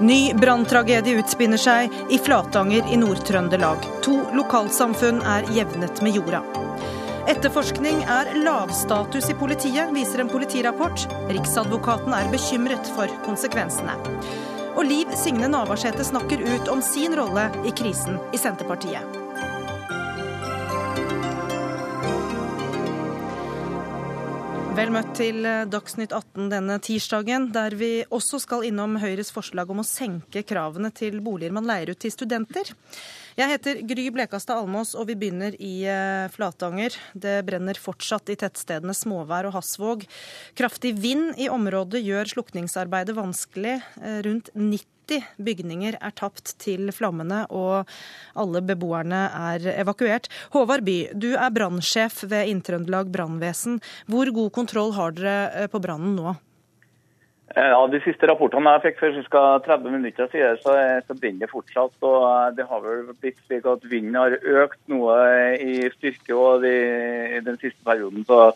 Ny branntragedie utspinner seg i Flatanger i Nord-Trøndelag. To lokalsamfunn er jevnet med jorda. Etterforskning er lavstatus i politiet, viser en politirapport. Riksadvokaten er bekymret for konsekvensene. Og Liv Signe Navarsete snakker ut om sin rolle i krisen i Senterpartiet. Vel møtt til eh, Dagsnytt 18 denne tirsdagen, der vi også skal innom Høyres forslag om å senke kravene til boliger man leier ut til studenter. Jeg heter Gry Blekastad Almås, og vi begynner i eh, Flatanger. Det brenner fortsatt i tettstedene Småvær og Hasvåg. Kraftig vind i området gjør slukningsarbeidet vanskelig. Eh, rundt 90 90 bygninger er tapt til flammene, og alle beboerne er evakuert. Håvard By, du er brannsjef ved Inntrøndelag brannvesen. Hvor god kontroll har dere eh, på brannen nå? Eh, ja, De siste rapportene jeg fikk for ca. 30 minutter siden, så, så brenner det fortsatt. og eh, Det har vel blitt slik at vinden har økt noe i styrke og de, i den siste perioden. så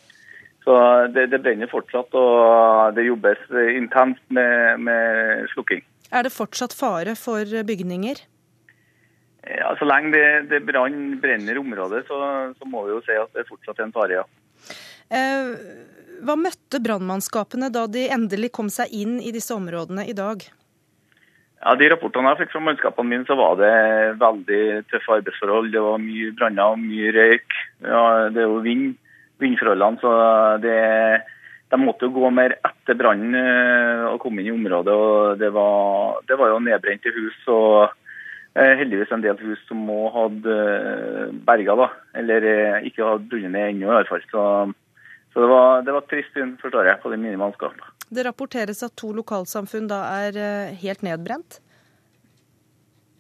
så det, det, brenner fortsatt, og det jobbes intenst med, med slukking. Er det fortsatt fare for bygninger? Ja, Så lenge det, det brann, brenner området, så, så, må vi jo si at det fortsatt er en fare, ja. Eh, hva møtte brannmannskapene da de endelig kom seg inn i disse områdene i dag? Ja, De rapportene jeg fikk fra mannskapene mine, så var det veldig tøffe arbeidsforhold. Det var mye branner, mye røyk. Ja, det er jo vind, vindforholdene, så det er de måtte jo gå mer etter brannen eh, og komme inn i området. og Det var, det var jo nedbrente hus. og eh, Heldigvis en del hus som òg hadde eh, berga, da. Eller ikke hadde brunnet ned ennå, i hvert fall. Så, så det, var, det var trist syn, forstår jeg, på det mine mannskap. Det rapporteres at to lokalsamfunn da er helt nedbrent?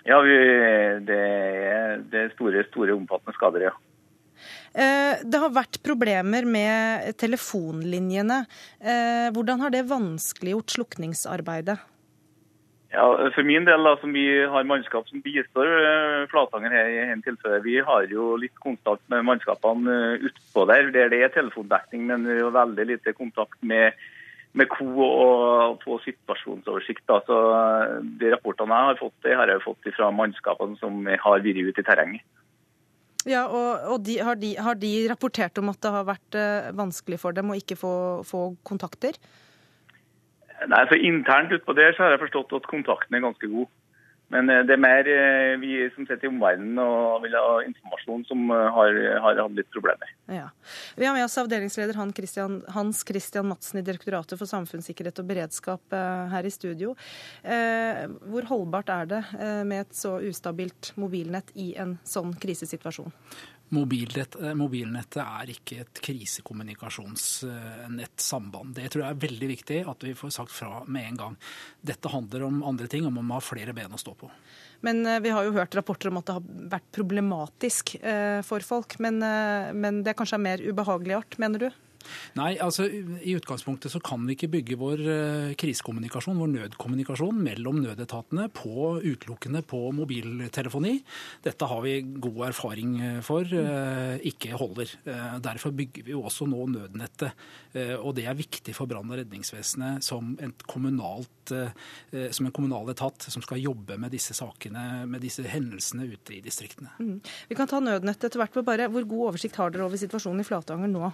Ja, vi, det, er, det er store, store, omfattende skader, ja. Eh, det har vært problemer med telefonlinjene. Eh, hvordan har det vanskeliggjort slukningsarbeidet? Ja, For min del, da, som vi har mannskap som bistår eh, Flatanger her i vi har jo litt kontakt med mannskapene utpå der, der det er telefondekning, men vi har veldig lite kontakt med, med KO og på situasjonsoversikt. Da. Så De rapportene jeg har fått, det har jeg fått fra mannskapene som har vært ute i terrenget. Ja, og, og de, har, de, har, de, rapportert om at det har vært uh, vanskelig for dem å ikke få, få kontakter? Nei, så Internt utpå der så har jeg forstått at kontakten er ganske god. Men eh, det er mer eh, vi som sitter i omverdenen og vil ha informasjon, som eh, har, har hatt litt problemer. Ja. Vi har med oss avdelingsleder Hans Christian Madsen i Direktoratet for samfunnssikkerhet og beredskap her i studio. Hvor holdbart er det med et så ustabilt mobilnett i en sånn krisesituasjon? Eh, mobilnettet er ikke et krisekommunikasjonsnettsamband. Det tror jeg er veldig viktig at vi får sagt fra med en gang. Dette handler om andre ting, om å ha flere ben å stå på. Men eh, vi har jo hørt rapporter om at det har vært problematisk eh, for folk. Men, men det kanskje er mer ubehagelig art, mener du? Nei, altså I utgangspunktet så kan vi ikke bygge vår uh, krisekommunikasjon, vår nødkommunikasjon mellom nødetatene på utelukkende på mobiltelefoni. Dette har vi god erfaring eh, for uh, ikke holder. Derfor bygger vi jo også nå nødnettet. og det er viktig for brann- og redningsvesenet som, kommunalt, som en kommunal etat som skal jobbe med disse sakene, med disse hendelsene ute i distriktene. Mm. Vi kan ta nødnettet etter hvert. Bare, hvor god oversikt har dere over situasjonen i Flatanger nå?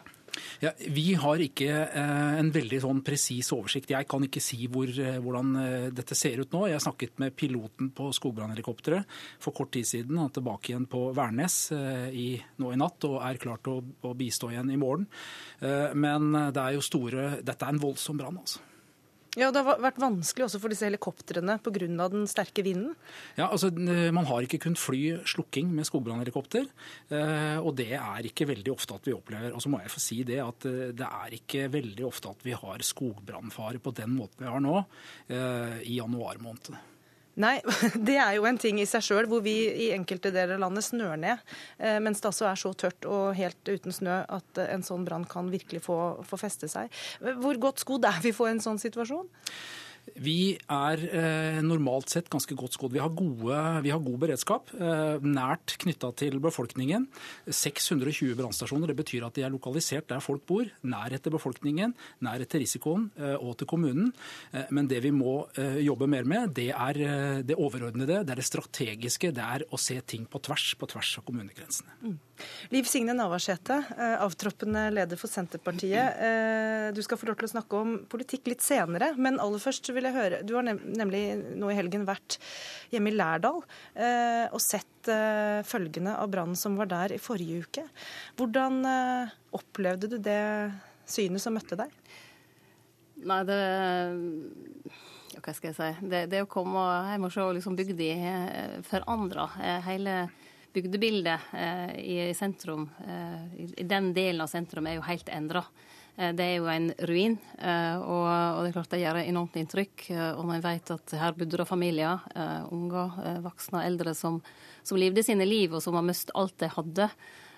Ja, vi har ikke eh, en veldig sånn presis oversikt. Jeg kan ikke si hvor, eh, hvordan eh, dette ser ut nå. Jeg snakket med piloten på skogbrannhelikopteret for kort tid siden. Han er tilbake igjen på Værnes i, nå i natt og er klar til å, å bistå igjen i morgen. Men det er store, dette er en voldsom brann. altså. Ja, Det har vært vanskelig også for disse helikoptrene pga. den sterke vinden? Ja, altså Man har ikke kunnet fly slukking med skogbrannhelikopter. Eh, og det er ikke veldig ofte at vi opplever Og så må jeg få si det at eh, det er ikke veldig ofte at vi har skogbrannfare på den måten vi har nå eh, i januar måned. Nei, det er jo en ting i seg sjøl, hvor vi i enkelte deler av landet snør ned. Eh, mens det altså er så tørt og helt uten snø at en sånn brann kan virkelig få, få feste seg. Hvor godt skodd er vi for en sånn situasjon? Vi er eh, normalt sett ganske godt skodd. Vi vi har god beredskap, eh, nært knytta til befolkningen. 620 brannstasjoner. Det betyr at de er lokalisert der folk bor. Nærhet til befolkningen, nærhet til risikoen eh, og til kommunen. Eh, men det vi må eh, jobbe mer med, det er eh, det overordnede, det er det strategiske. Det er å se ting på tvers, på tvers av kommunegrensene. Mm. Liv Signe Navarsete, avtroppende leder for Senterpartiet. Du skal få lov til å snakke om politikk litt senere, men aller først vil jeg høre Du har nemlig nå i helgen vært hjemme i Lærdal eh, og sett eh, følgene av brannen som var der i forrige uke. Hvordan eh, opplevde du det synet som møtte deg? Nei, det hva skal jeg si, det, det å komme hjem og se liksom bygda forandra. Hele bygdebildet i sentrum, i den delen av sentrum, er jo helt endra. Eh, det er jo en ruin, eh, og det er klart det gjør enormt inntrykk. Eh, og man vet at her bodde det familier, unger, voksne, og eldre, som, som levde sine liv, og som har mistet alt de hadde.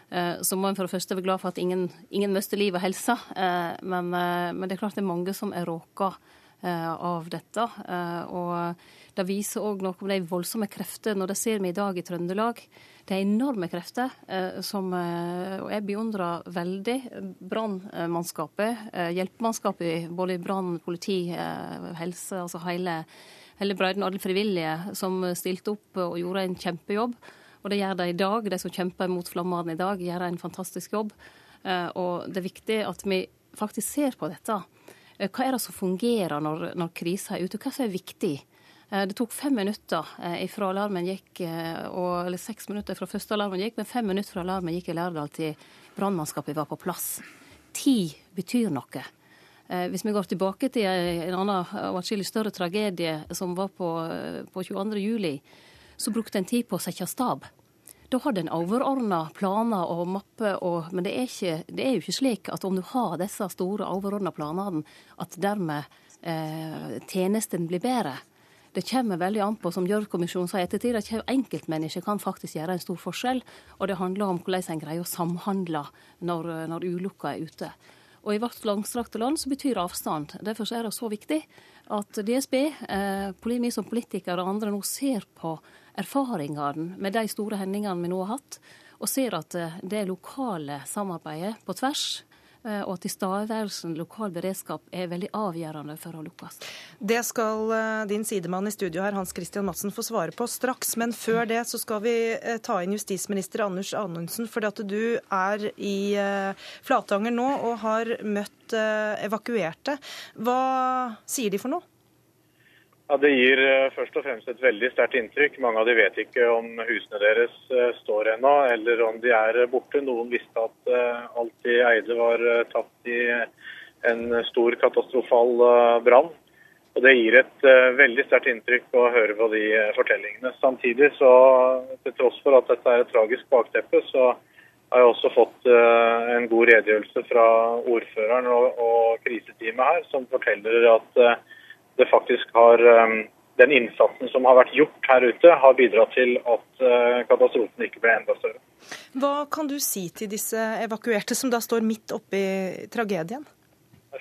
Så må en for det første være glad for at ingen, ingen mister liv og helse. Men, men, det er klart det er mange som er råka av dette. Og det viser òg noe om de voldsomme krefter når det ser vi i dag i Trøndelag. Det er enorme krefter eh, som eh, Og jeg beundrer veldig brannmannskapet, eh, hjelpemannskapet både i brann, politi, helse, altså hele, hele og alle frivillige som stilte opp og gjorde en kjempejobb. Og det gjør de i dag. De som kjemper mot flammene i dag, gjør en fantastisk jobb. Og det er viktig at vi faktisk ser på dette. Hva er det som fungerer når, når krisa er ute? Hva som er viktig? Eh, det tok fem minutter eh, fra alarmen gikk, eh, eller seks minutter fra første alarmen gikk, men fem minutter fra alarmen gikk i Lærdal til brannmannskapet var på plass. Tid betyr noe. Hvis vi går tilbake til en annen og atskillig større tragedie som var på, på 22. juli, så brukte en tid på å sette stab. Da har en overordna planer og mapper, men det er, ikke, det er, jo ikke slik at om du har disse store overordna planene, at dermed eh, tjenesten blir bedre. Det kommer veldig an på, som Gjørv-kommisjonen sa i ettertid, at enkeltmennesker kan faktisk gjøre en stor forskjell. Og det handler om hvordan en greier å samhandle når, når ulykka er ute. Og i vårt langstrakte land så betyr avstand. Derfor er det så viktig at DSB, eh, vi som politikere og andre nå ser på erfaringene med de store hendelsene vi nå har hatt, og ser at eh, det lokale samarbeidet på tvers Eh, og at tilstedeværelsen lokal beredskap er veldig avgjørende for å lukkes. Det skal eh, din sidemann i studio her, Hans Christian Madsen, få svare på straks. Men før det så skal vi ta inn justisminister Anders Anundsen, fordi at du er i Flatanger nå og har møtt evakuerte. Hva sier de for noe? Ja, Det gir eh, først og fremst et veldig sterkt inntrykk. Mange av de vet ikke om husene deres eh, står ennå, eller om de er borte. Noen visste at eh, alt de eide var tatt i en stor katastrofal brann. Og Det gir et veldig sterkt inntrykk å høre på de fortellingene. Samtidig, så til tross for at dette er et tragisk bakteppe, så har jeg også fått en god redegjørelse fra ordføreren og, og kriseteamet her, som forteller at det faktisk har um, den innsatsen som har vært gjort her ute, har bidratt til at uh, katastrofen ikke ble enda større. Hva kan du si til disse evakuerte som da står midt oppi tragedien?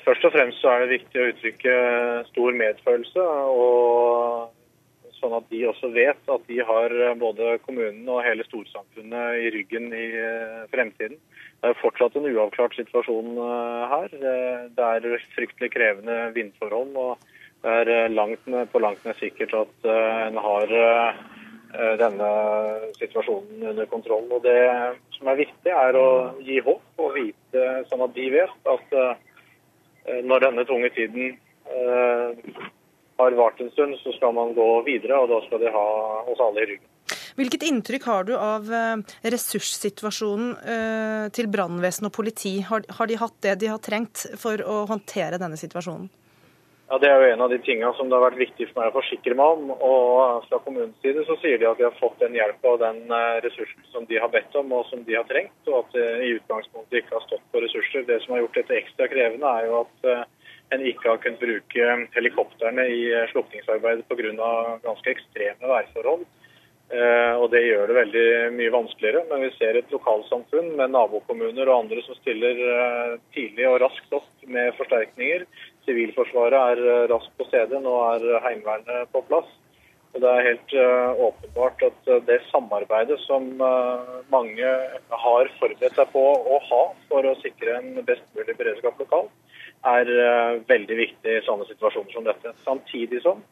Først og fremst så er det viktig å uttrykke stor medfølelse, og sånn at de også vet at de har både kommunen og hele storsamfunnet i ryggen i uh, fremtiden. Det er fortsatt en uavklart situasjon uh, her. Det er fryktelig krevende vindforhold. og det er eh, langt, på langt nær sikkert at eh, en har eh, denne situasjonen under kontroll. Og Det som er viktig, er å gi håp og vite, sånn at de vet at når denne tunge tiden har vart en stund, så skal man gå videre, og da skal de ha oss alle i ryggen. Hvilket inntrykk har du av ressurssituasjonen til brannvesen og politi? Har de hatt det de har trengt for å håndtere denne situasjonen? Ja, Det er jo en av de tingene som det har vært viktig for meg å forsikre meg om. og Fra kommunens side så sier de at de har fått den hjelp og den eh, ressursen som de har bedt om og som de har trengt, og at det i utgangspunktet ikke har stått på ressurser. Det som har gjort dette ekstra krevende, er jo at eh, en ikke har kunnet bruke helikoptrene i eh, slukningsarbeidet pga. ganske ekstreme værforhold. Og Det gjør det veldig mye vanskeligere. Men vi ser et lokalsamfunn med nabokommuner og andre som stiller tidlig og raskt opp med forsterkninger Sivilforsvaret er raskt på stedet. Nå er Heimevernet på plass. Og Det er helt uh, åpenbart at det samarbeidet som mange har forberedt seg på å ha for å sikre en best mulig beredskap lokalt, er veldig viktig i sånne situasjoner som dette. Samtidig som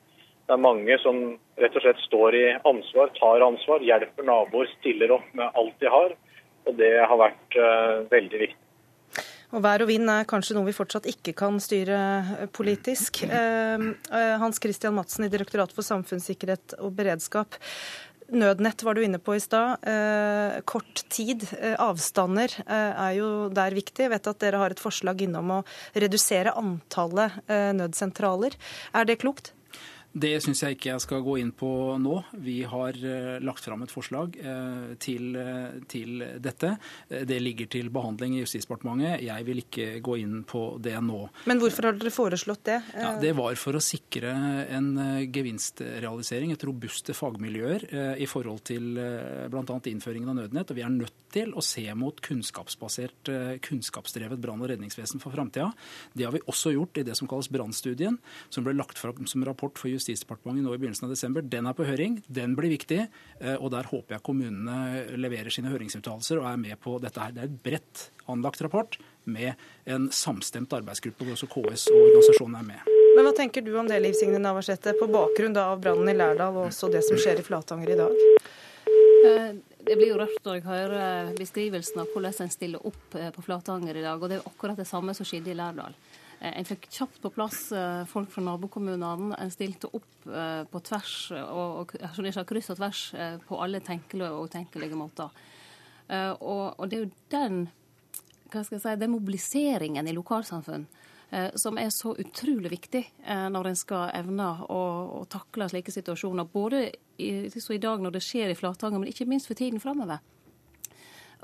det er mange som rett og slett står i ansvar, tar ansvar, hjelper naboer, stiller opp med alt de har. Og det har vært veldig viktig. Og Vær og vind er kanskje noe vi fortsatt ikke kan styre eh, politisk. Eh, eh, Hans Christian Madsen i Direktoratet for samfunnssikkerhet og beredskap. Nødnett var du inne på i stad. kort tid, avstander er jo der viktig. Jeg vet at dere har et forslag innom å redusere antallet nødsentraler. Er det klokt? Det syns jeg ikke jeg skal gå inn på nå. Vi har uh, lagt fram et forslag uh, til, uh, til, dette. Det ligger til behandling i Justisdepartementet. Jeg vil ikke gå inn på det nå. Men hvorfor har dere foreslått det? Ja, det var for å sikre en gevinstrealisering, et robuste fagmiljøer i forhold til bl.a. innføringen av nødnett. Og vi er nødt til å se mot kunnskapsbasert, kunnskapsdrevet brann- og redningsvesen for framtida. Det har vi også gjort i det som kalles Brannstudien, som ble lagt fram som rapport for Justisdepartementet nå i begynnelsen av desember. Den er på høring. Den blir viktig. Eh, og der håper jeg kommunene leverer sine høringsuttalelser og er med på dette her. Det er et bredt anlagt rapport med en samstemt arbeidsgruppe hvor også KS og organisasjonene er med. Men Hva tenker du om det, Liv Signe Navarsete, på bakgrunn av brannen i Lærdal og også det som skjer i Flatanger i dag? Det blir jo rørt når jeg hører beskrivelsen av hvordan en stiller opp eh, på Flatanger i dag. Og det er akkurat det samme som skjedde i Lærdal. Eh, en fikk kjapt på plass eh, folk fra nabokommunene. En stilte opp på tvers, og, og kryss og tvers på alle tenkelige og utenkelige måter. Og, og, det er jo den, hva skal jeg si, den mobiliseringen i lokalsamfunn som er så utrolig viktig når en skal evne å, å takle slike situasjoner. Både i, i, dag når det skjer i Flatanger, men ikke minst for tiden framover.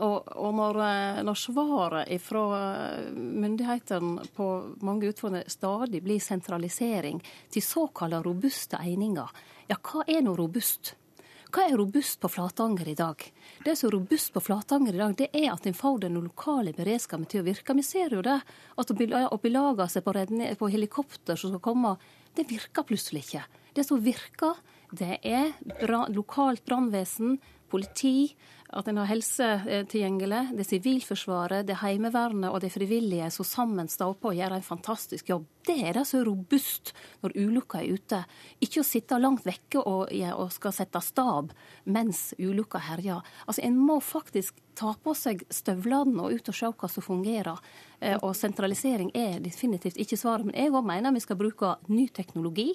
Og, og når, eh, når, svaret fra eh, myndighetene på mange utfordringer stadig blir sentralisering til såkalte robuste eininger, ja, hva er nå robust? Hva er robust på Flatanger i dag? Det som er robust på Flatanger i dag, det er at en får den lokale beredskapen til å virke. Vi ser jo det. At å belage seg på, redne, på helikopter som skal komme, det virker plutselig ikke. Det som virker, det er lokalt brannvesen, politi, at en har helse tilgjengelig. Det er Sivilforsvaret, det er Heimevernet og det frivillige som sammen står på og gjør en fantastisk jobb. Det er det som er robust når ulykka er ute. Ikke å sitte langt vekke og, og skal sette stab mens ulykka herjer. Altså, en må faktisk ta på seg støvlene og ut og se hva som fungerer. Eh, og sentralisering er definitivt ikke svaret. Men jeg òg mener vi skal bruke ny teknologi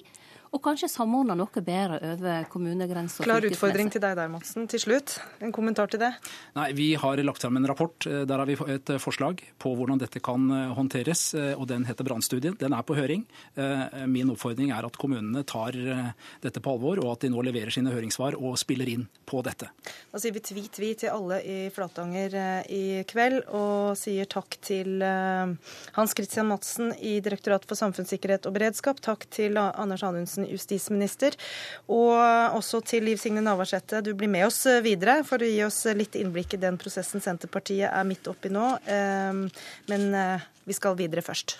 og kanskje samordne noe bedre over kommunegrenser. Klar utfordring til deg der, Madsen. Til slutt, en kommentar til det? Nei, Vi har lagt frem en rapport. Eh, der har vi et eh, forslag på hvordan dette kan eh, håndteres. og Den heter Brannstudien. Den er på høring. Min oppfordring er at kommunene tar dette på alvor, og at de nå leverer sine høringssvar og spiller inn på dette. Da sier vi tvi-tvi til alle i Flatanger i kveld, og sier takk til Hans Christian Madsen i Direktoratet for samfunnssikkerhet og beredskap. Takk til Anders Anundsen justisminister. Og også til Liv Signe Navarsete, du blir med oss videre for å gi oss litt innblikk i den prosessen Senterpartiet er midt oppi nå. Men eh, vi skal videre først.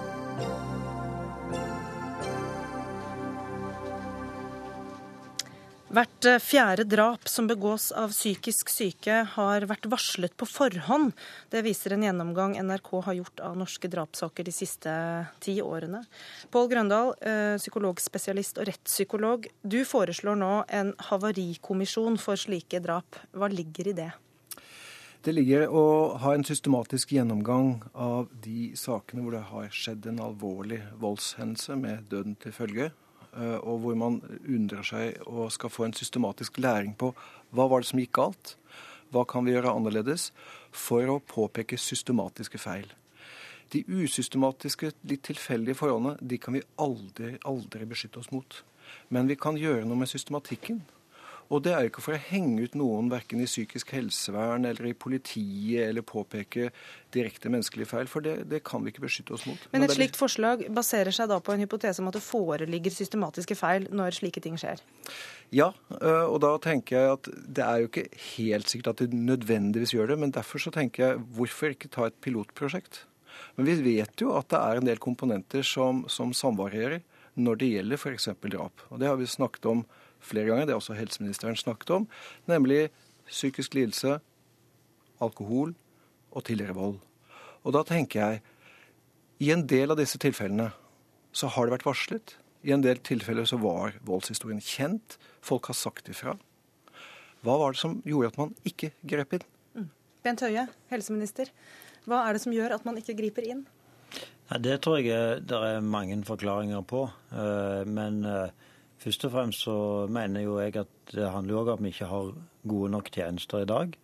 Hvert eh, fjerde drap som begås av psykisk syke, har vært varslet på forhånd. Det viser en gjennomgang NRK har gjort av norske drapssaker de siste ti årene. Pål Grøndal, eh, psykologspesialist og rettspsykolog. Du foreslår nå en havarikommisjon for slike drap. Hva ligger i det? Det ligger å ha en systematisk gjennomgang av de sakene hvor det har skjedd en alvorlig voldshendelse med døden til følge og hvor man undrer seg og skal få en systematisk læring på hva var det som gikk galt, hva kan vi gjøre annerledes, for å påpeke systematiske feil. De usystematiske, litt tilfeldige forholdene de kan vi aldri, aldri beskytte oss mot. Men vi kan gjøre noe med systematikken. Og det er ikke for å henge ut noen verken i psykisk helsevern eller i politiet eller påpeke direkte menneskelige feil, for det, det kan vi ikke beskytte oss mot. Men et slikt forslag baserer seg da på en hypotese om at det foreligger systematiske feil når slike ting skjer? Ja, øh, og da tenker jeg at det er jo ikke helt sikkert at det nødvendigvis gjør det, men derfor så tenker jeg hvorfor ikke ta et pilotprosjekt? Men vi vet jo at det er en del komponenter som, som samvarierer når det gjelder f.eks. drap. Og Det har vi snakket om flere ganger, det har også helseministeren snakket om, nemlig psykisk lidelse, alkohol og tidligere vold. Og da tenker jeg, i en del av disse tilfellene så har det vært varslet. I en del tilfeller så var voldshistorien kjent. Folk har sagt ifra. Hva var det som gjorde at man ikke grep inn? Bent Høie, helseminister. Hva er det som gjør at man ikke griper inn? Ja, det tror jeg det er mange forklaringer på. Eh, men eh, først og fremst så mener jo jeg at det handler jo om at vi ikke har gode nok tjenester i dag.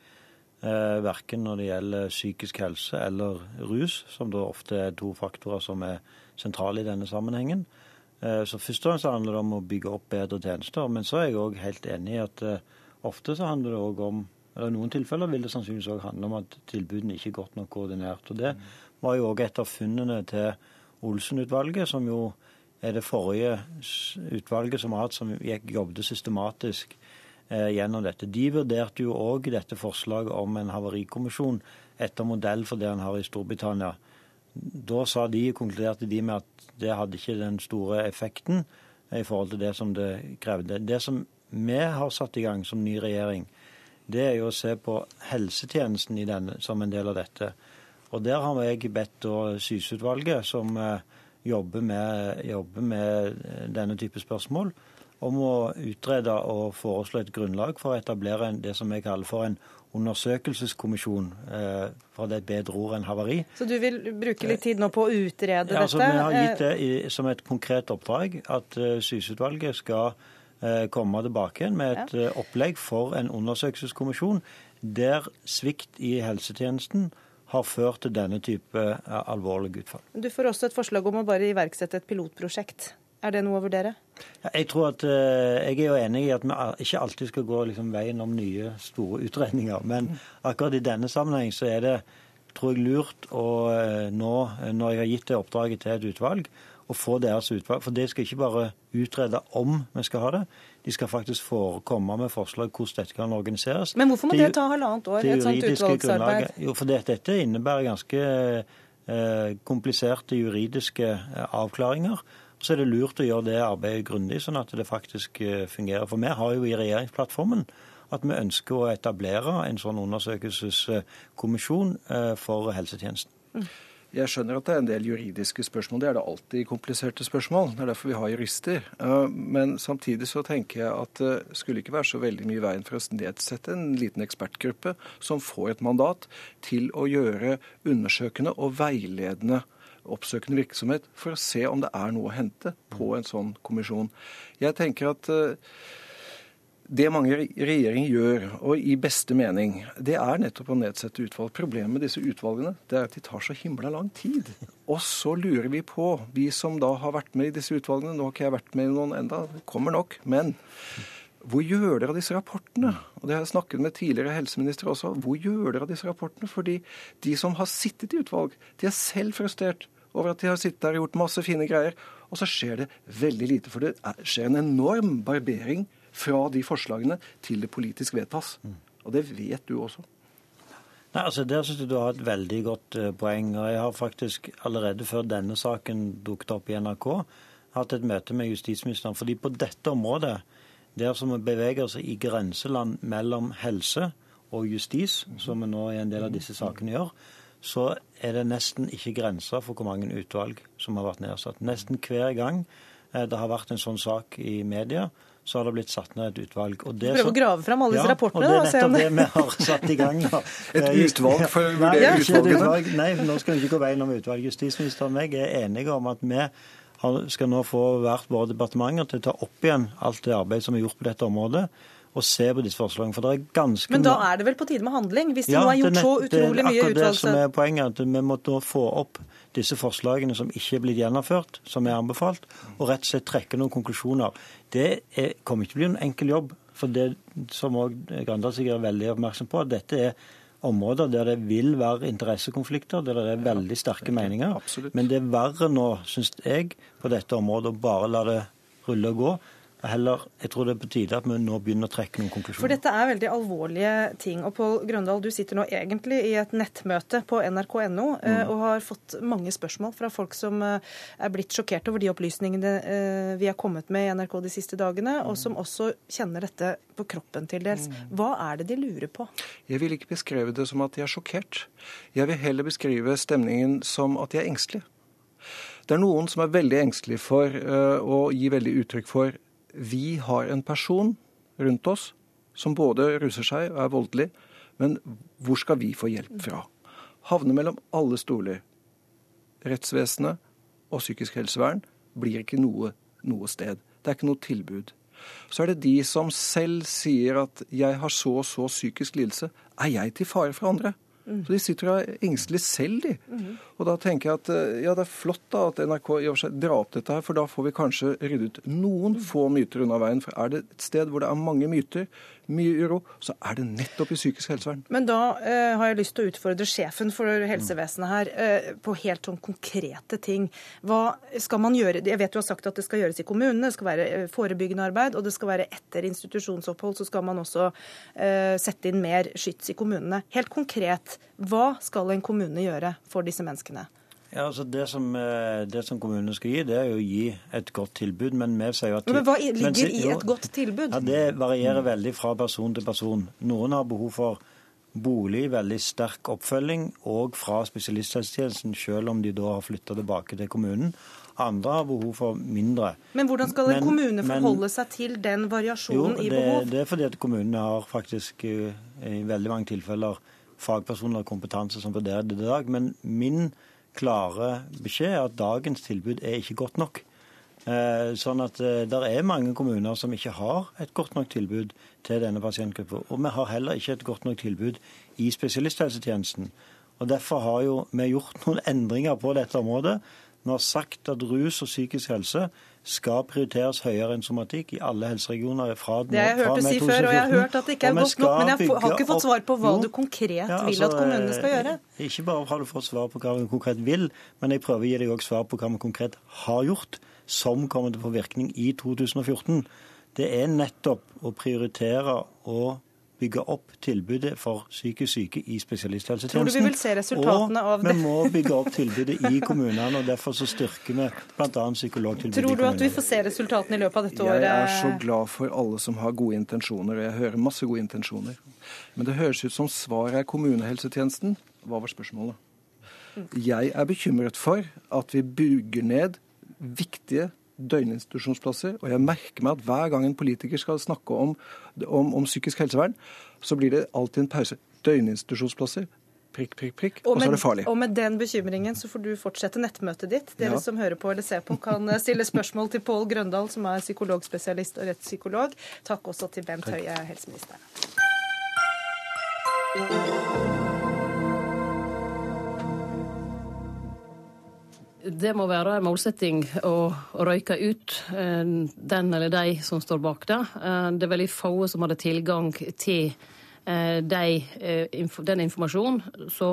Eh, verken når det gjelder psykisk helse eller rus, som da ofte er to faktorer som er sentrale i denne sammenhengen. Så først og fremst handler det om å bygge opp bedre tjenester. Men så er jeg òg helt enig i at ofte så handler det òg om eller I noen tilfeller vil det sannsynligvis òg handle om at tilbudene ikke er godt nok koordinert. og Det var jo òg et av funnene til Olsen-utvalget, som jo det forrige utvalget som har hatt, som jobbet systematisk eh, gjennom dette. De vurderte jo òg dette forslaget om en havarikommisjon etter modell for det en har i Storbritannia. Da sa de, konkluderte de med at det hadde ikke den store effekten i forhold til det som det krevde. Det som vi har satt i gang som ny regjering, det er jo å se på helsetjenesten denne, som en del av dette. Og Der har jeg bedt Syse-utvalget, som eh, jobber med, jobber med, denne type spørsmål, om å utrede og foreslå et grunnlag for å etablere en, det som jeg kaller for en undersøkelseskommisjon. Eh, for det er et bedre ord enn havari. Så du vil bruke litt tid nå på å utrede ja, altså, dette? Vi har gitt det i, som et konkret oppdrag at uh, Syse-utvalget skal uh, komme tilbake igjen med et. Eh, opplegg for en undersøkelseskommisjon der svikt i helsetjenesten har ført til denne type eh, alvorlige utfall. Du får også et forslag om å bare iverksette et pilotprosjekt. Er det noe å vurdere? Jeg tror at, jeg er jo enig i at vi ikke alltid skal gå liksom veien om nye, store utredninger. Men akkurat i denne sammenheng så er det tror jeg, lurt å nå, når jeg har gitt det oppdraget til et utvalg, å få deres utvalg. For det skal ikke bare utrede om vi skal ha det, de skal faktisk forekomme med forslag hvordan dette kan organiseres. Men hvorfor må det, det ta halvannet år, et sånt utvalgsarbeid? Jo, for det, dette innebærer ganske eh, kompliserte juridiske eh, avklaringer. Så er det lurt å gjøre det arbeidet grundig, sånn at det faktisk eh, fungerer. For vi har jo i regjeringsplattformen at vi ønsker å etablere en sånn undersøkelseskommisjon eh, for helsetjenesten. Mm. Jeg skjønner at det er en del juridiske spørsmål. Det er det alltid kompliserte spørsmål. Det er derfor vi har jurister. Men samtidig så tenker jeg at det skulle ikke være så veldig mye veien for å nedsette en liten ekspertgruppe som får et mandat til å gjøre undersøkende og veiledende oppsøkende virksomhet for å se om det er noe å hente på en sånn kommisjon. Jeg tenker at det mange regjeringer gjør, og i beste mening, det er nettopp å nedsette utvalg. Problemet med disse utvalgene det er at de tar så himla lang tid. Og så lurer vi på, vi som da har vært med i disse utvalgene Nå har ikke jeg vært med i noen enda, det kommer nok. Men hvor gjør dere av disse rapportene? Og Det har jeg snakket med tidligere helseministre også. Hvor gjør dere av disse rapportene? Fordi de som har sittet i utvalg, de er selv frustrert over at de har sittet der og gjort masse fine greier. Og så skjer det veldig lite. For det skjer en enorm barbering fra de forslagene til det politisk vedtas. Og det vet du også. Nei, altså Der syns jeg du har et veldig godt uh, poeng. og Jeg har faktisk allerede før denne saken dukket opp i NRK, hatt et møte med justisministeren. fordi på dette området, der som vi beveger oss i grenseland mellom helse og justis, som vi nå i en del av disse sakene gjør, så er det nesten ikke grenser for hvor mange utvalg som har vært nedsatt. Nesten hver gang eh, det har vært en sånn sak i media, så har det blitt satt ned et utvalg. Og det Prøve å grave fram alle disse ja, rapportene? Og det er nettopp det vi har satt i gang. Da. et utvalg for å vurdere utvalgene? Utvalg, nei, nå skal vi ikke gå veien om utvalg. Justisministeren og jeg er enige om at vi skal nå få hvert våre departementer til å ta opp igjen alt det arbeidet som er gjort på dette området og se på disse forslagene. For det er ganske Men da er det vel på tide med handling? Hvis det ja, nå er gjort så utrolig mye utvalgelse? Det er akkurat det som er poenget. at Vi må få opp disse forslagene som ikke er blitt gjennomført, som er anbefalt, og rett og slett trekke noen konklusjoner. Det er, kommer ikke til å bli en enkel jobb. For det som også Grandal sikkert er veldig oppmerksom på, at dette er områder der det vil være interessekonflikter, der det er veldig sterke meninger. Absolutt. Men det er verre nå, syns jeg, på dette området å bare la det rulle og gå. Heller, jeg tror det er på tide at vi nå begynner å trekke noen konklusjoner. For dette er veldig alvorlige ting. Og Pål Grøndal, du sitter nå egentlig i et nettmøte på nrk.no eh, Mm. og har fått mange spørsmål fra folk som eh, er blitt sjokkert over de opplysningene eh, vi har kommet med i NRK de siste dagene, og som også kjenner dette på kroppen til dels. Hva er det de lurer på? Jeg vil ikke beskrive det som at de er sjokkert. Jeg vil heller beskrive stemningen som at de er engstelige. Det er noen som er veldig engstelige for uh, å gi veldig uttrykk for vi har en person rundt oss som både ruser seg og er voldelig, men hvor skal vi få hjelp fra? Havne mellom alle stoler. Rettsvesenet og psykisk helsevern blir ikke noe, noe sted. Det er ikke noe tilbud. Så er det de som selv sier at 'jeg har så og så psykisk lidelse'. Er jeg til fare for andre? Så De sitter der engstelig selv, de. Og da tenker jeg at eh, ja, det er flott da at NRK i seg drar opp dette her, for da får vi kanskje ryddet noen få myter unna veien. For er det et sted hvor det er mange myter, mye uro, så er det nettopp i psykisk helsevern. Men da eh, har jeg lyst til å utfordre sjefen for helsevesenet her eh, på helt sånn konkrete ting. Hva skal man gjøre? Jeg vet du har sagt at det skal gjøres i kommunene, det skal være eh, forebyggende arbeid, og det skal være etter institusjonsopphold, så skal man også eh, sette inn mer skyts i kommunene. Helt konkret, hva skal en kommune gjøre for disse menneskene? Ja, altså det som, eh, det som kommunene skal gi, det er jo å gi et godt tilbud. Men vi sier jo at Men hva men ligger si- i et godt tilbud? Ja, Det varierer veldig fra person til person. Noen har behov for bolig, veldig sterk oppfølging, og fra spesialisthelsetjenesten, selv om de da har flytta tilbake til kommunen. Andre har behov for mindre. Men hvordan skal en Men- kommune men- forholde seg til den Jo, variasjonen i det, behov? det er fordi at kommunene har faktisk eh, i veldig mange tilfeller fagpersoner og kompetanse som vurderer det i dag. Men min klare beskjed at dagens tilbud er ikke godt nok. Eh, Sånn at det er mange kommuner som ikke har et godt nok tilbud til denne pasientgruppa. Og vi har heller ikke et godt nok tilbud i spesialisthelsetjenesten. Og Derfor har jo vi gjort noen endringer på dette området. Vi har sagt at rus og psykisk helse skal prioriteres høyere enn somatikk i alle helseregioner. fra Det har jeg hørt du si før, og jeg har hørt at det ikke er godt nok. Men jeg har ikke fått svar på hva opp- du konkret Ja, vil at altså, kommunene skal gjøre. eh, Ikke bare har du fått svar på hva vi konkret vil, men jeg prøver å gi deg også svar på hva vi konkret har gjort, som kommer til å få virkning i 2014. Det er nettopp å prioritere og bygge opp tilbudet for psykisk syke i spesialisthelsetjenesten. Tror du vi vil se resultatene av det? Og vi må bygge opp tilbudet i kommunene, og derfor så styrker vi bl.a. psykologtilbudet i Tror du at vi får se resultatene i løpet av dette Jeg året? er så glad for alle som har gode intensjoner, og jeg hører masse gode intensjoner. Men det høres ut som svaret er kommunehelsetjenesten. Hva var spørsmålet? Jeg er bekymret for at vi bygger ned viktige døgninstitusjonsplasser. Og jeg merker meg at hver gang en politiker skal snakke om, om, om psykisk helsevern, så blir det alltid en pause. Døgninstitusjonsplasser. Prikk, prikk, prikk. Og, så er det farlig. og med den bekymringen så får du fortsette nettmøtet ditt. Dere Ja. som hører på eller ser på, kan eh, stille spørsmål til Pål Grøndal, som er psykologspesialist og rettspsykolog. Takk også til Bent Høie, helseminister. Det må være en målsetting å, røyke ut eh, den eller de som står bak det. Eh, det er veldig få som hadde tilgang til eh, de, den informasjonen, så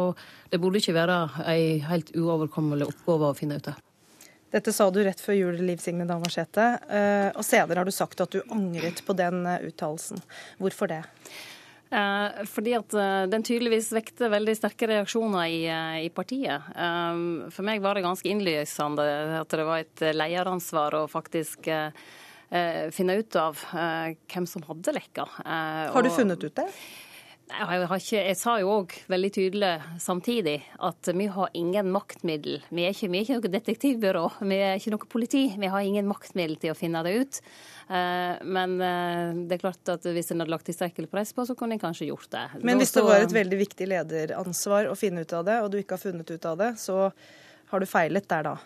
det burde ikke være ei helt uoverkommelig oppgave å finne ut av. Dette sa du rett før jul, Liv Signe Navarsete. Og senere har du sagt at du angret på den uttalelsen. Hvorfor det? Eh, fordi at eh, den tydeligvis vekte veldig sterke reaksjoner i, eh, i partiet. For meg var det ganske innlysende at det var et lederansvar å faktisk finne ut av hvem som hadde lekka. Har du funnet ut det? Jeg, har ikke, jeg sa jo òg veldig tydelig samtidig at vi har ingen maktmiddel. Vi er ikke, vi er ikke noe detektivbyrå, vi er ikke noe politi. Vi har ingen maktmiddel til å finne det ut. Eh, Men eh, det er klart at hvis en hadde lagt tilstrekkelig press på, så kunne en kanskje gjort det. Men hvis det var et veldig viktig lederansvar å finne ut av det, og du ikke har funnet ut av det, så har du feilet der da?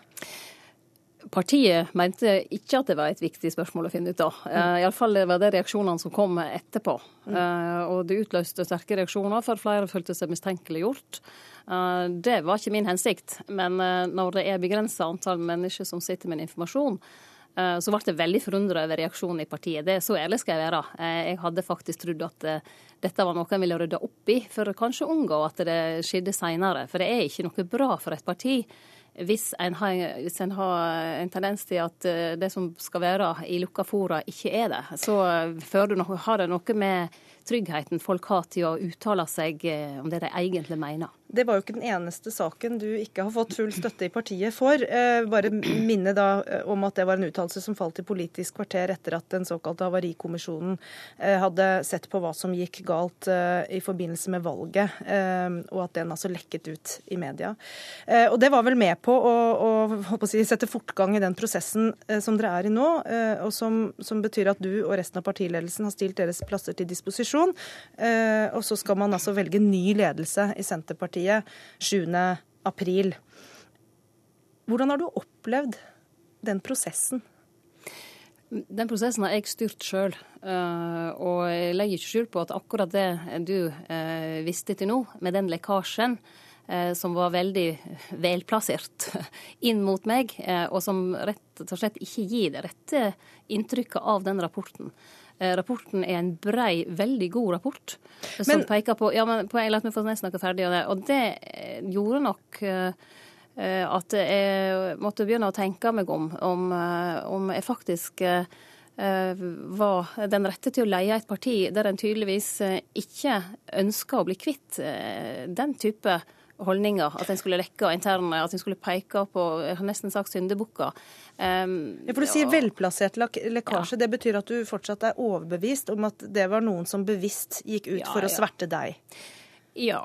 Partiet mente ikke at det var et viktig spørsmål å finne ut av. Uh, Iallfall det var det reaksjonene som kom etterpå. Eh, og det utløste sterke reaksjoner, for flere følte seg mistenkeliggjort. Eh, det var ikke min hensikt, men eh, når det er begrensa antall mennesker som sitter med informasjon, så ble jeg veldig forundra over reaksjonen i partiet. Det er Så ærlig skal jeg være. Jeg hadde faktisk trodd at dette var noe en ville rydde opp i, for kanskje unngå at det skjedde seinere. For det er ikke noe bra for et parti hvis en, har, hvis en har en tendens til at det som skal være i lukka fora, ikke er det, så har det noe med tryggheten folk har til å uttale seg eh, om det de egentlig mener. Det var jo ikke den eneste saken du ikke har fått full støtte i partiet for. Eh, bare minne da eh, om at det var en uttalelse som falt i Politisk kvarter etter at den såkalte havarikommisjonen hadde sett på hva som gikk galt i forbindelse med valget, og at den altså lekket ut i media. Og det var vel med på å, å, å sette fortgang i den prosessen som dere er i nå, og som, som betyr at du og resten av partiledelsen har stilt deres plasser til disposisjon opposisjon. Eh, og så skal man altså velge ny ledelse i Senterpartiet 7.4. Hvordan har du opplevd den prosessen? Den prosessen har jeg styrt sjøl, eh, og jeg legger ikke skjul på at akkurat det du eh, visste til nå, med den lekkasjen, som var veldig velplassert inn mot meg, og som rett og slett ikke gir det rette inntrykket av den rapporten. Eh, rapporten er en brei, veldig god rapport som men, peker på Ja, men poenget La meg få snakke ferdig om det. Og det eh, gjorde nok eh, at jeg måtte begynne å tenke meg om, om, om jeg faktisk var den rette til å leie et parti der en tydeligvis ikke ønsker å bli kvitt den type holdninger. At en skulle lekke interne, at en skulle peke på jeg har nesten sagt syndebukker. Um, ja, for Du sier velplassert lekkasje. Ja. Det betyr at du fortsatt er overbevist om at det var noen som bevisst gikk ut ja, for å sverte deg? Ja.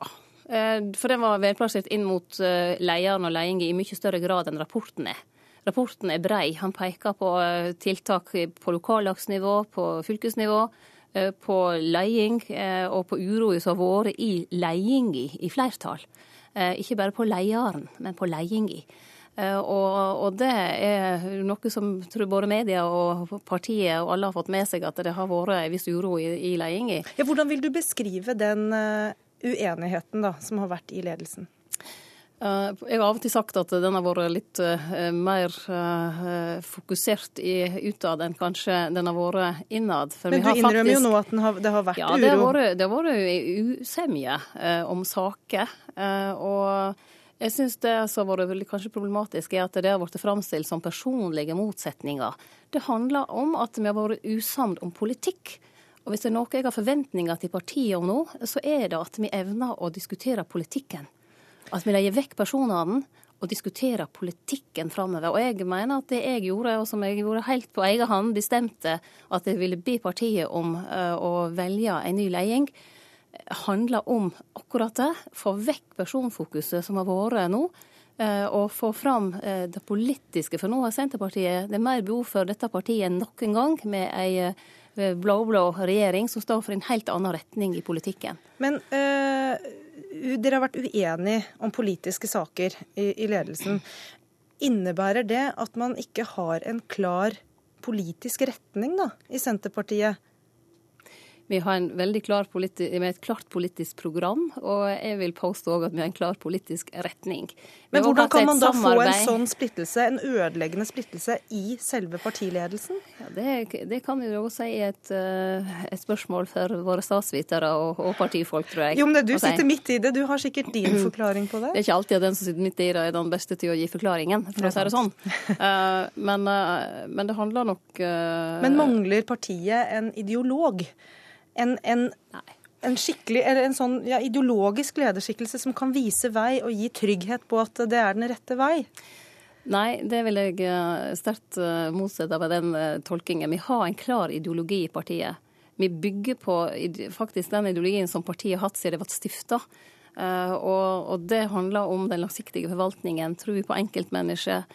Eh, for den var velplassert inn mot eh, lederen og ledelsen i mye større grad enn rapporten er. Rapporten er brei. Han peker på eh, tiltak på lokallagsnivå, på fylkesnivå på leding og på uroa som har vært i ledelsen i flertall. Eh, ikke bare på leieren, men på leiinga. Eh, og, og, det er noe som tror både media og partiet og alle har fått med seg, at det har vært en viss uro i, i ledelsen. Ja, hvordan vil du beskrive den eh, uenigheten da, som har vært i ledelsen? Eh, jeg har av og til sagt at den har vært litt uh, mer uh, fokusert i, utad enn kanskje den har vært innad. For Men du innrømmer faktisk, jo nå at har, det har vært ja, uro? Ja, det har vært usemje om saker. og jeg syns det som har vært kanskje problematisk, er at det har blitt framstilt som personlige motsetninger. Det handler om at vi har vært usamd om politikk. Og hvis det er noe jeg har forventninger til partiet om nå, så er det at vi evner å diskutere politikken. At vi legger vekk personene og diskuterer politikken framover. Og jeg mener at det jeg gjorde, og som jeg gjorde helt på egen hånd, bestemte at jeg ville be partiet om uh, å velge en ny leding, handler om akkurat det. Få vekk personfokuset som har vært nå. Uh, og få fram det politiske. For nå har Senterpartiet det er mer behov for dette partiet enn noen gang, med ei blå-blå regjering som står for en helt annen retning i politikken. Men dere har vært uenige om politiske saker i, i ledelsen. Innebærer det at man ikke har en klar politisk retning da, i Senterpartiet? Vi har en et klart politisk program, og jeg vil påstå at vi har en klar politisk retning. Men hvordan kan man da få en sånn splittelse, en ødeleggende splittelse, i selve partiledelsen? Ja, det, det, kan vi jo si er et, eh, et, spørsmål for våre statsvitere og, og, partifolk, tror jeg. Jo, men Du sitter midt i det, du har sikkert din forklaring på det? Det er ikke alltid at den som sitter midt i det, er den beste til å gi forklaringen, for å si det sånn. Uh, men, uh, men det handler nok Men mangler partiet en ideolog? En, en, en skikkelig, eller en sånn ja, ideologisk lederskikkelse som kan vise vei og gi trygghet på at det er den rette vei? Nei, det vil jeg eh, sterkt eh, motsette med den eh, tolkingen. Vi har en klar ideologi i partiet. Vi bygger på faktisk den ideologien som partiet har hatt siden det ble stifta. Og, og, det handler om den langsiktige forvaltningen, tro på enkeltmennesket.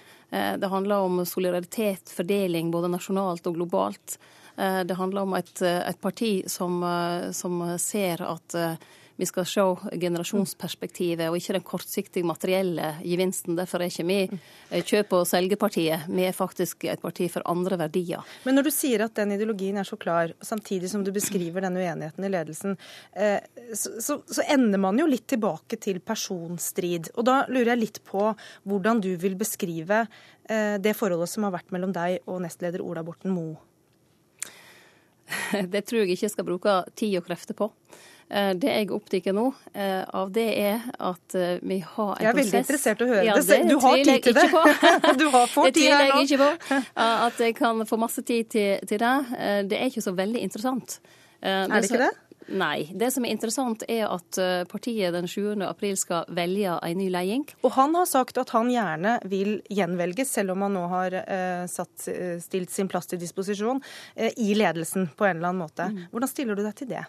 Det handler om solidaritet, fordeling både nasjonalt og globalt. Eh, det handler om et, et parti som, eh, som, ser at eh, vi skal se generasjonsperspektivet og ikke den kortsiktige materielle gevinsten. Derfor er ikke vi eh, kjøp- og selgepartiet. Vi er faktisk et parti for andre verdier. Men når du sier at den ideologien er så klar, samtidig som du beskriver denne uenigheten i ledelsen, eh, så, så, så ender man jo litt tilbake til personstrid. Og da lurer jeg litt på hvordan du vil beskrive eh, det forholdet som har vært mellom deg og nestleder Ola Borten Moe. Det tror jeg ikke jeg skal bruke tid og krefter på. Eh, det jeg er opptatt nå, eh, av det er at eh, vi har en prosess Jeg er veldig interessert i å høre ja, det. Du har tid til det. du har får tid her nå. Det tviler jeg ikke på. At jeg kan få masse tid til, til det. Det er ikke så veldig interessant. Er det ikke det? Nei. Det som er interessant, er at partiet den 7. april skal velge en ny leding. Og han har sagt at han gjerne vil gjenvelges, selv om han nå har eh, satt, stilt sin plass til disposisjon, eh, i ledelsen på en eller annen måte. Mm. Hvordan stiller du deg til det?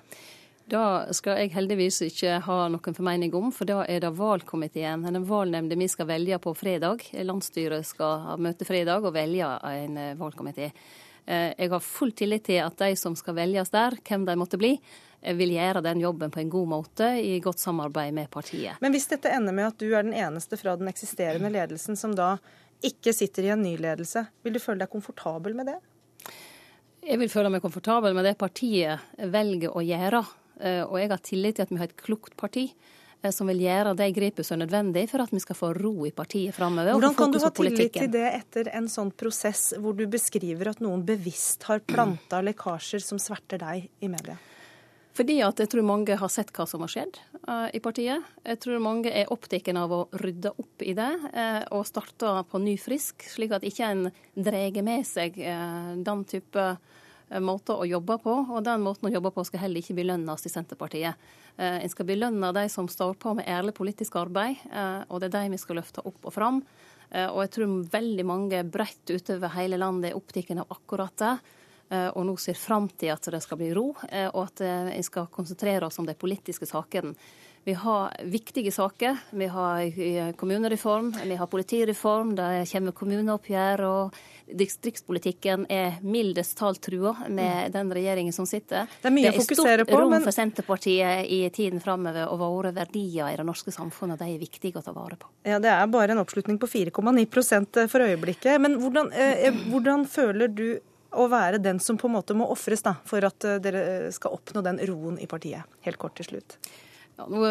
Det skal jeg heldigvis ikke ha noen formening om, for da er det valgkomiteen, den valgnemnda vi skal velge på fredag. Landsstyret skal ha møte fredag og velge en eh, valgkomité. Eh, jeg har full tillit til at de som skal velges der, hvem de måtte bli, eh, vil gjøre den jobben på en god måte i godt samarbeid med partiet. Men hvis dette ender med at du er den eneste fra den eksisterende ledelsen som da ikke sitter i en ny ledelse, vil du føle deg komfortabel med det? Jeg vil føle meg komfortabel med det partiet velger å gjøre. Eh, og jeg har tillit til at vi har et klokt parti eh, som vil gjøre de grepene som er nødvendig for at vi skal få ro i partiet framover. Hvordan kan du ha tillit til det etter en sånn prosess hvor du beskriver at noen bevisst har planta lekkasjer som sverter deg i media? Fordi at jeg tror mange har sett hva som har skjedd uh, i partiet. Jeg tror mange er opptatt av å rydde opp i det uh, og starte på ny frisk, slik at ikke en drar med seg uh, den type Eh, måte å jobbe på, og den måten å jobbe på skal heller ikke belønnes i Senterpartiet. En skal belønne de som står på med ærlig politisk arbeid, og det er de vi skal løfte opp og fram. Og jeg tror veldig mange bredt utover hele landet er opptatt av akkurat det. Og nå ser fram til at det skal bli ro, og at vi skal konsentrere oss om de politiske sakene. Vi har viktige saker. Vi har kommunereform, vi har politireform, det kommer kommuneoppgjør. og Distriktspolitikken er mildest talt trua med mm. den regjeringen som sitter. Det er mye å fokusere på. Det er stort rom men... for Senterpartiet i tiden framover, og våre verdier i det norske samfunnet de er viktige å ta vare på. Ja, Det er bare en oppslutning på 4,9% for øyeblikket. Men hvordan, eh, eh, hvordan føler du å være den som på en måte må ofres for at eh, dere skal oppnå den roen i partiet? Helt kort til slutt. Ja, nå,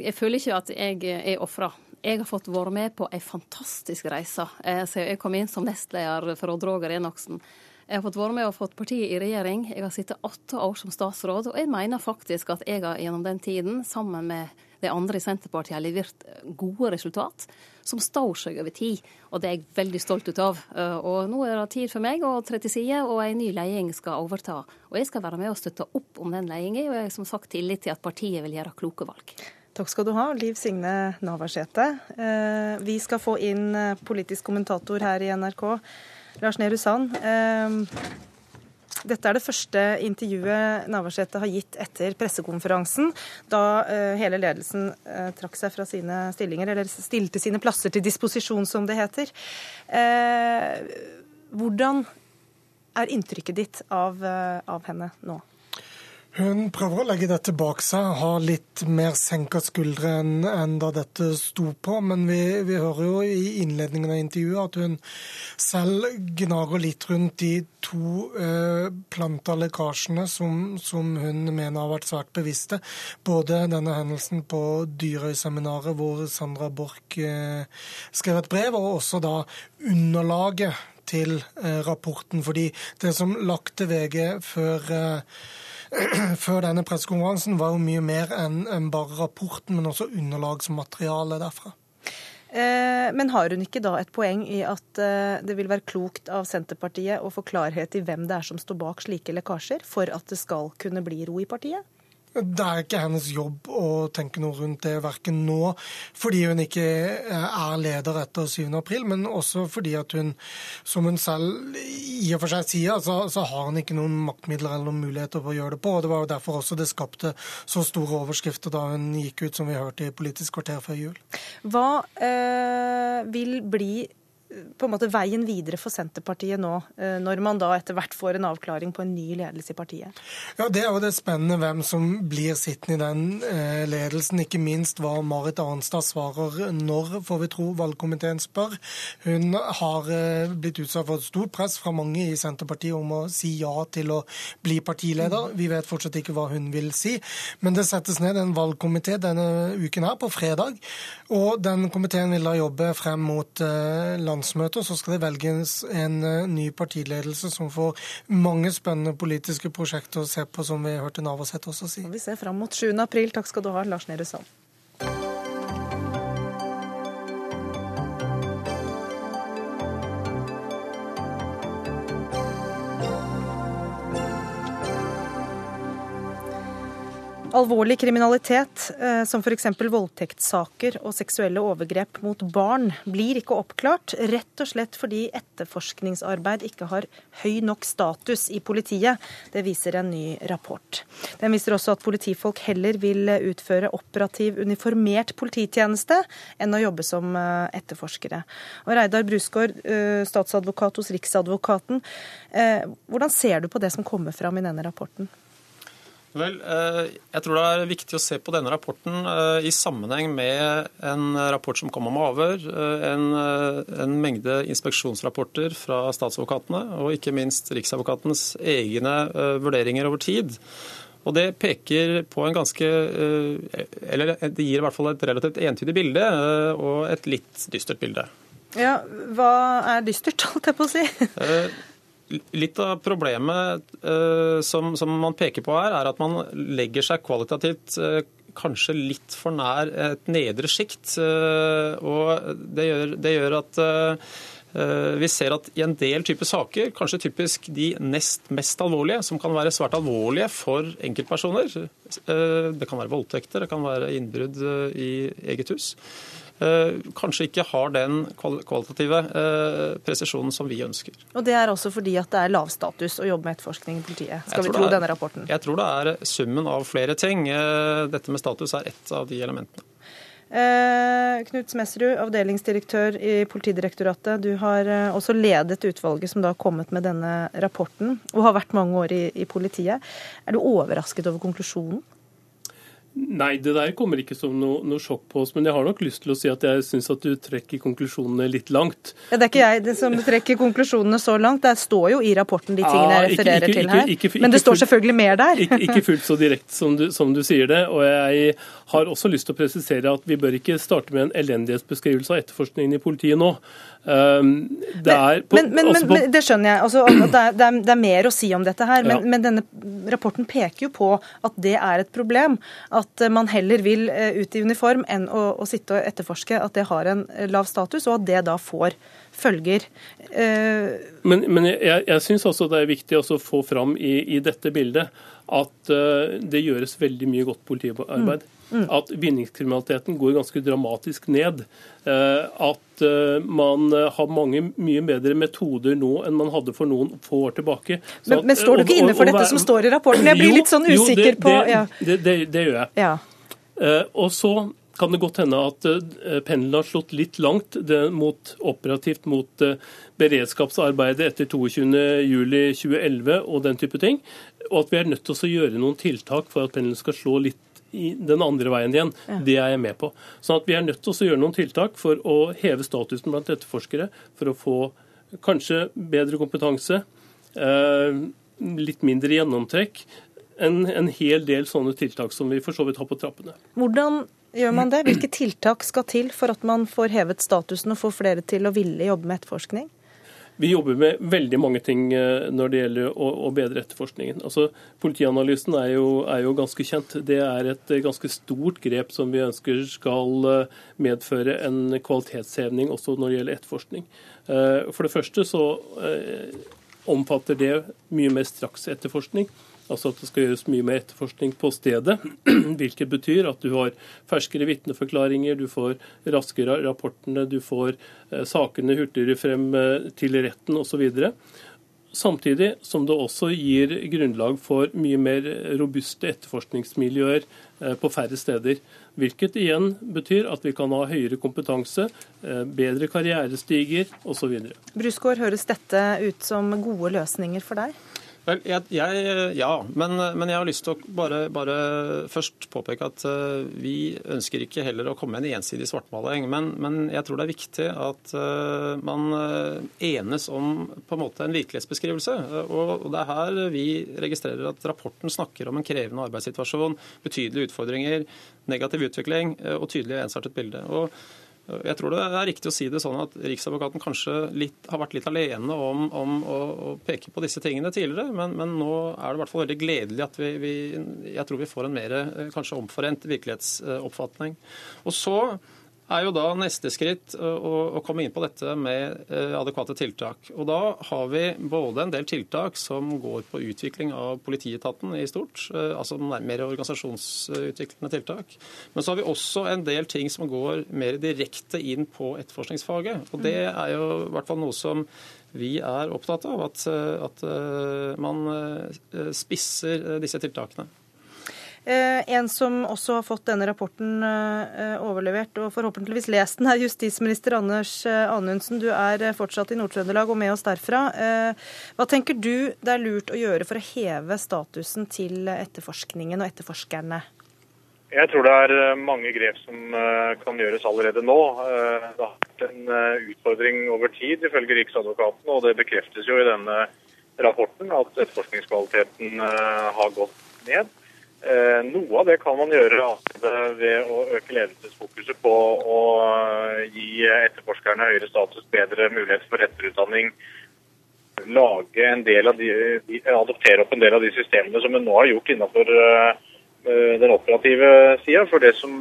jeg føler ikke at jeg er ofra. Jeg har fått være med på ei fantastisk reise eh, siden jeg kom inn som nestleder for Odd Roger Enoksen. Jeg har fått være med og fått partiet i regjering. Jeg har sittet åtte år som statsråd, og jeg mener faktisk at jeg har gjennom den tiden, sammen med de andre i Senterpartiet, har levert gode resultat som står seg over tid. Og det er jeg veldig stolt ut av. Eh, og nå er det tid for meg å tre til side, og en ny leding skal overta. Og jeg skal være med og støtte opp om den ledingen, og jeg har som sagt tillit til at partiet vil gjøre kloke valg. Takk skal du ha, Liv Signe Navarsete. Eh, vi skal få inn eh, politisk kommentator her i NRK, Lars Nehru Sand. Dette er det første intervjuet Navarsete har gitt etter pressekonferansen, da uh, hele ledelsen uh, trakk seg fra sine stillinger, eller stilte sine plasser til disposisjon, som det heter. Uh, hvordan er inntrykket ditt av, av henne nå? Hun prøver å legge dette bak seg, ha litt mer senka skuldre enn, enn da dette sto på. Men vi, vi, hører jo i innledningen av intervjuet at hun selv gnager litt rundt de to eh, planta lekkasjene som, som, hun mener har vært svært bevisste. Både denne hendelsen på Dyrøy-seminaret hvor Sandra Borch eh, skrev et brev, og også da underlaget til eh, rapporten. Fordi det som lagte VG før eh, før denne pressekonferansen var jo mye mer enn bare rapporten, men også underlagsmaterialet derfra. Eh, men har hun ikke da et poeng i at eh, det vil være klokt av Senterpartiet å få klarhet i hvem det er som står bak slike lekkasjer, for at det skal kunne bli ro i partiet? Det er ikke hennes jobb å tenke noe rundt det, verken nå fordi hun ikke er leder etter 7. april, men også fordi at hun, som hun selv i og for seg sier, så, så har hun ikke noen maktmidler eller noen muligheter for å gjøre det på. og Det var jo derfor også det skapte så store overskrifter da hun gikk ut, som vi hørte i Politisk kvarter før jul. Hva øh, vil bli på en måte veien videre for Senterpartiet nå, eh, når man da etter hvert får en avklaring på en ny ledelse i partiet? Ja, Det er jo det spennende hvem som blir sittende i den eh, ledelsen. Ikke minst hva Marit Arnstad svarer når, får vi tro valgkomiteen spør. Hun har eh, blitt utsatt for et stort press fra mange i Senterpartiet om å si ja til å bli partileder. Vi vet fortsatt ikke hva hun vil si. Men det settes ned en valgkomité denne uken her, på fredag. Og den komiteen vil da jobbe frem mot landsmøtet landsmøte, og så skal det velges en eh, ny partiledelse som får mange spennende politiske prosjekter å se på, som vi hørte Navarsete også si. Vi ser fram mot 7. april. Takk skal du ha, Lars Nehru Sand. Alvorlig kriminalitet, eh, som f.eks. voldtektssaker og seksuelle overgrep mot barn, blir ikke oppklart, rett og slett fordi etterforskningsarbeid ikke har høy nok status i politiet. Det viser en ny rapport. Den viser også at politifolk heller vil utføre operativ uniformert polititjeneste enn å jobbe som eh, etterforskere. Og Reidar Brusgaard, eh, statsadvokat hos Riksadvokaten, hvordan ser du på det som kommer fram i denne rapporten? Vel, eh, Jeg tror det er viktig å se på denne rapporten eh, i sammenheng med en rapport som kom om avhør, eh, en, en mengde inspeksjonsrapporter fra statsadvokatene og ikke minst Riksadvokatens egne vurderinger over tid. Og Det peker på en ganske Eller det gir i hvert fall et relativt entydig bilde, og et litt dystert bilde. Ja, Hva er dystert, holdt jeg på å si? Litt av problemet uh, som, som, man peker på her, er at man legger seg kvalitativt uh, kanskje litt for nær et nedre sjikt. Uh, og det gjør, det gjør at vi ser at i en del typer saker, kanskje typisk de nest mest alvorlige, som kan være svært alvorlige for enkeltpersoner Det kan være voldtekter, det kan være innbrudd i eget hus Eh, kanskje ikke har den kvalitative eh, presisjonen som vi ønsker. Og Det er også fordi at det er lav status å jobbe med etterforskning i politiet, skal vi tro er, denne rapporten? Jeg tror det er summen av flere ting. Eh, dette med status er ett av de elementene. Eh, Knut Smesrud, avdelingsdirektør i Politidirektoratet. Du har også ledet utvalget som da har kommet med denne rapporten, og har vært mange år i, i politiet. Er du overrasket over konklusjonen? Nei, det der kommer ikke som noe, noe, sjokk på oss. Men jeg har nok lyst til å si at jeg syns at du trekker konklusjonene litt langt. Ja, det er ikke jeg som trekker konklusjonene så langt. Det står jo i rapporten de tingene jeg refererer ikke, ikke, til her. Ikke, men det står selvfølgelig mer der. Ikke, fullt så direkte som, som, du sier det. Og jeg har også lyst til å presisere at vi bør ikke starte med en elendighetsbeskrivelse av etterforskningen i politiet nå. Um, er, på, men, men, men, på, det skjønner jeg. Altså, det, er, det, er, det, er, mer å si om dette her. Men, ja. men, denne rapporten peker jo på at det er et problem. At man heller vil eh, ut i uniform enn å, å sitte og etterforske at det har en lav status, og at det da får følger. Uh, men, jeg, jeg syns også det er viktig å få fram i, i dette bildet at det gjøres veldig mye godt politiarbeid. Mm. Mm. At vinningskriminaliteten går ganske dramatisk ned. Eh, at eh, man har mange mye bedre metoder nå enn man hadde for noen få år tilbake. Men, men, men, står du ikke inne for dette som står i rapporten? Jeg blir jo, litt sånn usikker jo, det, på ja. det, det, det, gjør jeg. Ja. Uh, og så kan det godt hende at pendelen har slått litt langt mot, operativt mot beredskapsarbeidet etter 22.07.2011 og den type ting. Og at vi er nødt til å gjøre noen tiltak for at pendelen skal slå litt den andre veien igjen. Ja. Det er jeg med på. Sånn at Vi er nødt til å gjøre noen tiltak for å heve statusen blant etterforskere. For å få kanskje bedre kompetanse, eh, litt mindre gjennomtrekk. En, en hel del sånne tiltak som vi for så vidt har på trappene. Hvordan gjør man det? Hvilke tiltak skal til for at man får hevet statusen og får flere til å ville jobbe med etterforskning? Vi jobber med veldig mange ting eh, når det gjelder å, å bedre etterforskningen. Altså, politianalysen er jo, er jo, ganske kjent. Det er et eh, ganske stort grep som vi ønsker skal eh, medføre en kvalitetshevning også når det gjelder etterforskning. For det første så omfatter det mye mer straksetterforskning. Altså at det skal gjøres mye mer etterforskning på stedet. Hvilket betyr at du har ferskere vitneforklaringer, du får raskere rapportene, du får eh, sakene hurtigere frem eh, til retten osv. Samtidig som det også gir grunnlag for mye mer robuste etterforskningsmiljøer eh, på færre steder. Hvilket igjen betyr at vi kan ha høyere kompetanse, bedre karrierestiger osv. Brusgaard, høres dette ut som gode løsninger for deg? Vel, jeg, jeg, ja, men, men, jeg har lyst til å bare, bare først påpeke at uh, vi ønsker ikke heller å komme med en ensidig svartmaling. Men, men jeg tror det er viktig at uh, man uh, enes om på en måte en virkelighetsbeskrivelse. Og, og, det er her vi registrerer at rapporten snakker om en krevende arbeidssituasjon, betydelige utfordringer, negativ utvikling og tydelig ensartet bilde. Og jeg tror det er riktig å si det sånn at Riksadvokaten kanskje litt, har vært litt alene om, om å, å, peke på disse tingene tidligere, men, men, nå er det i hvert fall veldig gledelig at vi, vi, jeg tror vi får en mer kanskje omforent virkelighetsoppfatning. Og så er jo da neste skritt å, å komme inn på dette med eh, adekvate tiltak. Og Da har vi både en del tiltak som går på utvikling av politietaten i stort, eh, altså mer organisasjonsutviklende tiltak. Men så har vi også en del ting som går mer direkte inn på etterforskningsfaget. Og Det er jo i hvert fall noe som vi er opptatt av, at, at eh, man spisser disse tiltakene. Eh, en som også har fått denne rapporten eh, overlevert, og forhåpentligvis lest den, er justisminister Anders eh, Anundsen. Du er fortsatt i Nord-Trøndelag og med oss derfra. Hva tenker du det er lurt å gjøre for å heve statusen til etterforskningen og etterforskerne? Jeg tror det er mange grep som kan gjøres allerede nå. Det har vært en utfordring over tid, ifølge Riksadvokaten, og det bekreftes jo i denne rapporten at etterforskningskvaliteten har gått ned. Eh, noe av det kan man gjøre ved å øke ledelsesfokuset på å eh, gi etterforskerne høyere status, bedre mulighet for etterutdanning. Lage en del av de, adoptere opp en del av de systemene som vi nå har gjort innenfor eh, den operative sida. For det som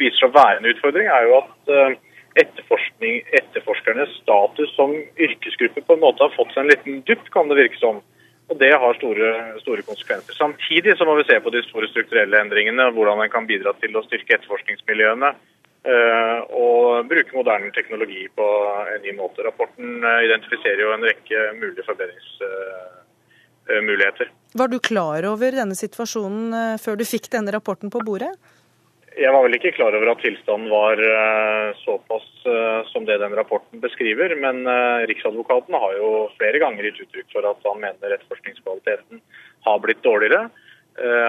viser seg å være en utfordring, er jo at etterforskernes status som yrkesgruppe på en måte har fått seg en liten dupp, kan det virke som. Og Det har store, store, konsekvenser. Samtidig så må vi se på de store strukturelle endringene, hvordan en kan bidra til å styrke etterforskningsmiljøene uh, og bruke moderne teknologi på en ny måte. Rapporten uh, identifiserer jo en rekke mulige forbedringsmuligheter. Uh, Var du klar over denne situasjonen før du fikk denne rapporten på bordet? Jeg var vel ikke klar over at tilstanden var uh, såpass uh, som det den rapporten beskriver. Men uh, Riksadvokaten har jo flere ganger gitt uttrykk for at han mener etterforskningskvaliteten har blitt dårligere.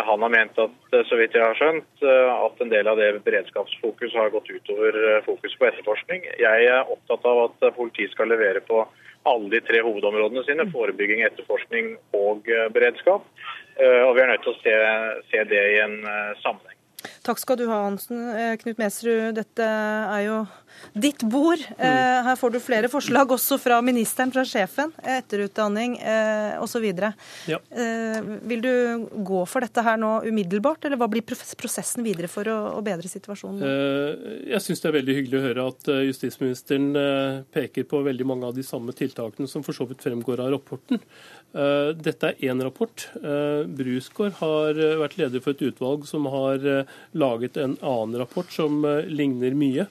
Han har ment at så vidt jeg har skjønt, at en del av det beredskapsfokuset har gått utover fokus på etterforskning. Jeg er opptatt av at politiet skal levere på alle de tre hovedområdene sine. Forebygging, etterforskning og beredskap. Og vi er nødt til å se, se det i en sammenheng. Takk skal du ha, Hansen. Eh, Knut Mesrud, dette er jo ditt bord. Eh, Her får du flere forslag, også fra ministeren, fra sjefen. Etterutdanning eh, osv. Ja. Eh, vil du gå for dette her nå umiddelbart, eller hva blir prosessen videre for å, å bedre situasjonen? Jeg syns det er veldig hyggelig å høre at justisministeren peker på veldig mange av de samme tiltakene som for så vidt fremgår av rapporten. Dette er én rapport. Brusgaard har vært leder for et utvalg som har laget en annen rapport som eh, ligner mye.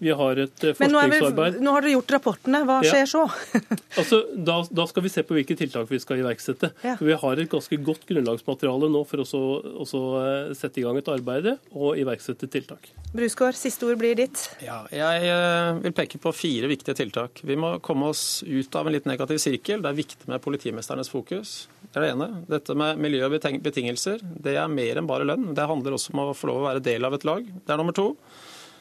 Vi har et forskningsarbeid. Men nå, nå har dere gjort rapportene. Hva skjer så? altså, da, da, skal vi se på hvilke tiltak vi skal iverksette. Ja. Vi har et ganske godt grunnlagsmateriale nå for å eh, sette i gang et arbeid og iverksette tiltak. Brusgaard, siste ord blir ditt. Ja, jeg eh, vil peke på fire viktige tiltak. Vi må komme oss ut av en litt negativ sirkel. Det er viktig med politimesternes fokus. Det er det ene. Dette med miljø og betingelser, det er mer enn bare lønn. Det handler også om å få lov å være del av et lag. Det er nummer to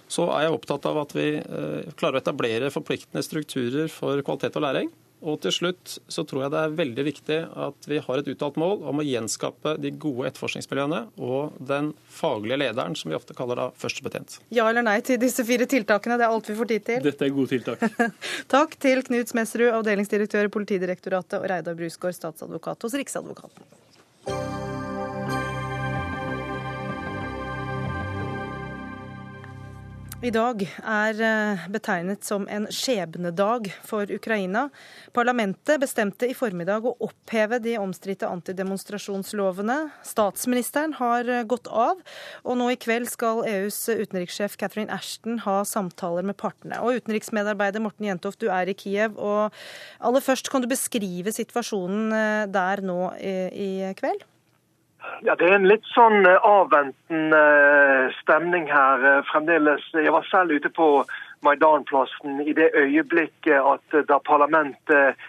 så er jeg opptatt av at vi eh, klarer å etablere forpliktende strukturer for kvalitet og læring. Og til slutt så tror jeg det er veldig viktig at vi har et uttalt mål om å gjenskape de gode etterforskningsmiljøene og den faglige lederen, som vi ofte kaller da førstebetjent. Ja eller nei til disse fire tiltakene? Det er alt vi får tid til. Dette er gode tiltak. Takk til Knut Smedsrud, avdelingsdirektør i Politidirektoratet, og Reidar Brusgaard, statsadvokat hos Riksadvokaten. I dag er eh, betegnet som en skjebnedag for Ukraina. Parlamentet bestemte i formiddag å oppheve de omstridte antidemonstrasjonslovene. Statsministeren har eh, gått av, og nå i kveld skal EUs utenrikssjef Catherine Ashton ha samtaler med partene. Og utenriksmedarbeider Morten Jentoft, du er i Kiev. og Aller først, kan du beskrive situasjonen eh, der nå i, kveld? Ja, Det er en litt sånn eh, avventende eh, stemning her eh, fremdeles. Jeg var selv ute på Maidanplassen i det øyeblikket at da parlamentet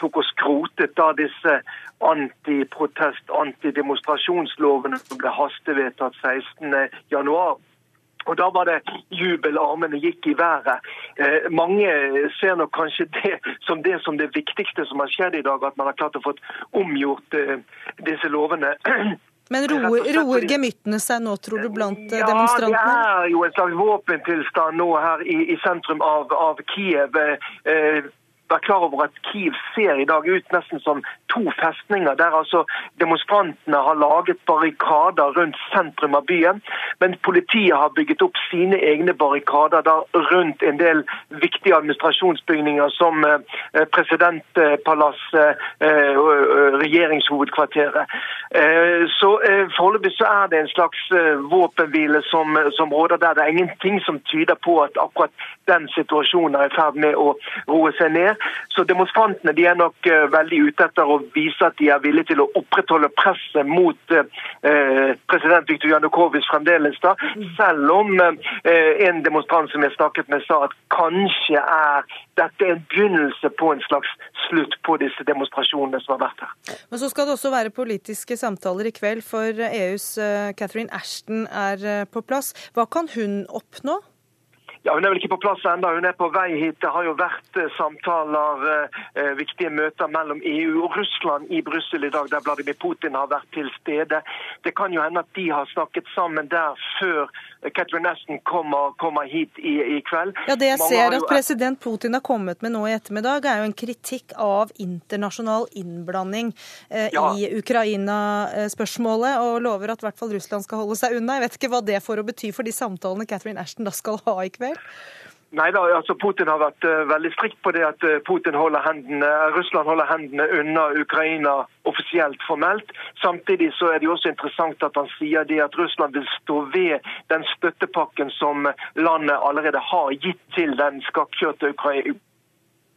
tok og skrotet da disse antiprotest-, antidemonstrasjonslovene som ble hastevedtatt 16.1. Og Da var det jubel, armene gikk i været. Eh, mange ser nok kanskje det som det som det viktigste som har skjedd i dag, at man har klart å få omgjort eh, disse lovene. Men roer, roer gemyttene seg nå, tror du, blant ja, demonstrantene? Ja, det er jo en slags våpentilstand nå her i, i sentrum av, av Kiev. Eh, være klar over at Kiev ser i dag ut nesten som to festninger, der altså demonstrantene har laget barrikader rundt sentrum av byen. Men politiet har bygget opp sine egne barrikader rundt en del viktige administrasjonsbygninger, som eh, presidentpalasset eh, regjeringshovedkvarteret. Eh, så Foreløpig så er det en slags våpenhvile som, som råder der. Det er ingenting som tyder på at akkurat den situasjonen er i ferd med å roe seg ned. Så demonstrantene de er nok uh, veldig ute etter å vise at de er villige til å opprettholde presset mot uh, president Viktor Janukovitsj fremdeles. da, Selv om uh, en demonstrant som jeg snakket med sa at kanskje er dette en begynnelse på en slags slutt på disse demonstrasjonene som har vært her. Men så skal det også være politiske samtaler i kveld, for EUs Catherine Ashton er på plass. Hva kan hun oppnå? Ja, Hun er vel ikke på plass ennå. Hun er på vei hit. Det har jo vært eh, samtaler, eh, viktige møter mellom EU og Russland i Brussel i dag, der Vladimir Putin har vært til stede. Det kan jo hende at de har snakket sammen der før Catherine Ashton kommer, kommer hit i, i, kveld. Ja, Det jeg Mange ser at president Putin har kommet med nå i ettermiddag, er jo en kritikk av internasjonal innblanding eh, ja. i Ukraina-spørsmålet, og lover at i hvert fall Russland skal holde seg unna. Jeg vet ikke hva det får å bety for de samtalene Catherine Ashton da skal ha i kveld? Nei da, altså Putin har vært uh, veldig strikt på det at uh, Putin holder hendene, Russland holder hendene unna Ukraina offisielt, formelt. Samtidig så er det jo også interessant at han sier det at Russland vil stå ved den støttepakken som landet allerede har gitt til den skakkjørte Ukraina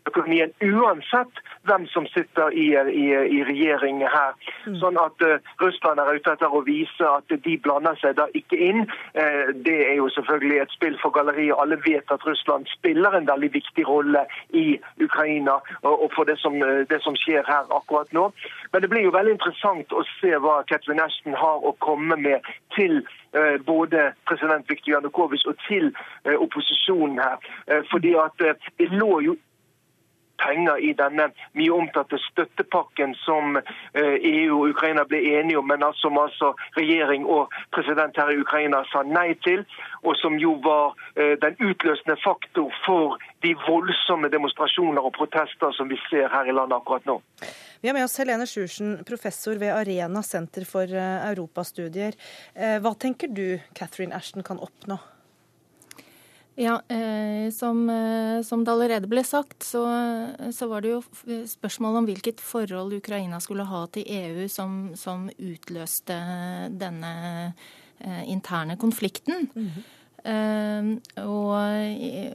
økonomien uansett hvem som sitter i, i, i regjering her. Mm. Sånn at uh, Russland er ute etter å vise at de blander seg da ikke inn. Uh, det er jo selvfølgelig et spill for galleriet. Alle vet at Russland spiller en veldig viktig rolle i Ukraina og, og for det som, uh, det som, skjer her akkurat nå. Men det blir jo veldig interessant å se hva Catherine Ashton har å komme med til både president Viktor Janukovitsj og til opposisjonen her. Fordi at det lå jo penger i denne mye omtalte støttepakken som EU eh, e og Ukraina ble enige om, men som altså regjering og president her i Ukraina sa nei til, og som jo var eh, den utløsende faktor for de voldsomme demonstrasjoner og protester som vi ser her i landet akkurat nå. Vi har med oss Helene Sjursen, professor ved Arena senter for eh, europastudier. Hva tenker du Catherine Ashton kan oppnå? Ja, eh, som, eh, som, det allerede ble sagt, så, så, var det jo spørsmål om hvilket forhold Ukraina skulle ha til EU som, som utløste denne eh, interne konflikten. Mm -hmm. og,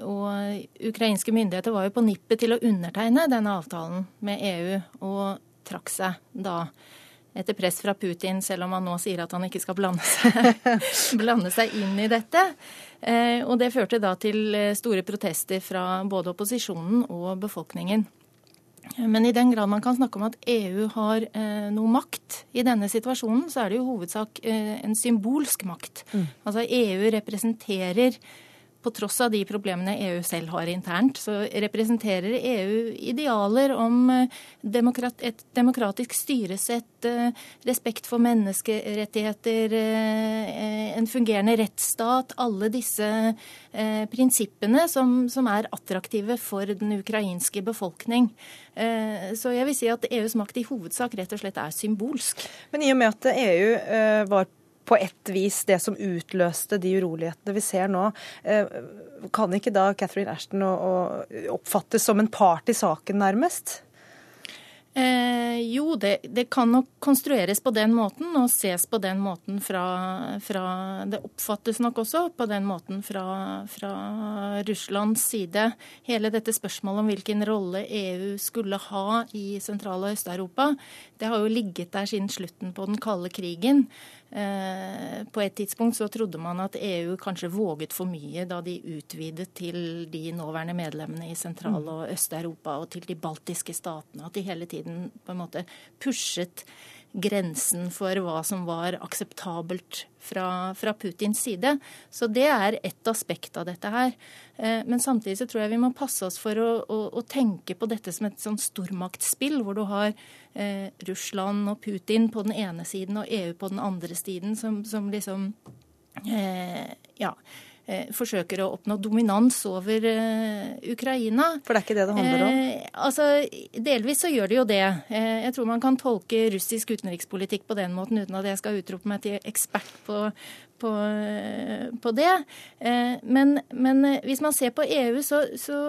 og, ukrainske myndigheter var jo på nippet til å undertegne denne avtalen med EU, og trakk seg da etter press fra Putin, selv om han nå sier at han ikke skal blande seg, blande seg inn i dette. Eh, og det førte da til eh, store protester fra både opposisjonen og befolkningen. Men i den grad man kan snakke om at EU har eh, noe makt i denne situasjonen, så er det jo hovedsak eh, en symbolsk makt. Mm. Altså EU representerer på tross av de problemene EU selv har internt, så representerer EU idealer om eh, demokrat, et demokratisk styresett, eh, respekt for menneskerettigheter, eh, en fungerende rettsstat. Alle disse prinsippene som, som er attraktive for den ukrainske befolkning. Så jeg vil si at EUs makt i hovedsak rett og slett er symbolsk. Men i og med at EU var på ett vis det som utløste de urolighetene vi ser nå. Kan ikke da Catherine Ashton oppfattes som en part i saken, nærmest? Eh, jo, det, det, kan nok konstrueres på den måten og ses på den måten fra, fra Det oppfattes nok også på den måten fra, fra, Russlands side. Hele dette spørsmålet om hvilken rolle EU skulle ha i Sentral- og Øst-Europa, det har jo ligget der siden slutten på den kalde krigen. Eh, på et tidspunkt så trodde man at EU kanskje våget for mye da de utvidet til de nåværende medlemmene i Sentral- og Øst-Europa og til de baltiske statene. At de hele tiden på en måte pushet grensen for hva som var akseptabelt fra, fra, Putins side. Så det er ett aspekt av dette her. Eh, men samtidig så tror jeg vi må passe oss for å, å, å tenke på dette som et sånn stormaktspill, hvor du har eh, Russland og Putin på den ene siden og EU på den andre siden, som, som liksom eh, Ja forsøker å oppnå dominans over eh, Ukraina. For det er ikke det det handler om? Eh, altså, Delvis så gjør det jo det. Eh, jeg tror man kan tolke russisk utenrikspolitikk på den måten uten at jeg skal utrope meg til ekspert på, på, eh, på det. Eh, men, men, hvis man ser på EU, så, så,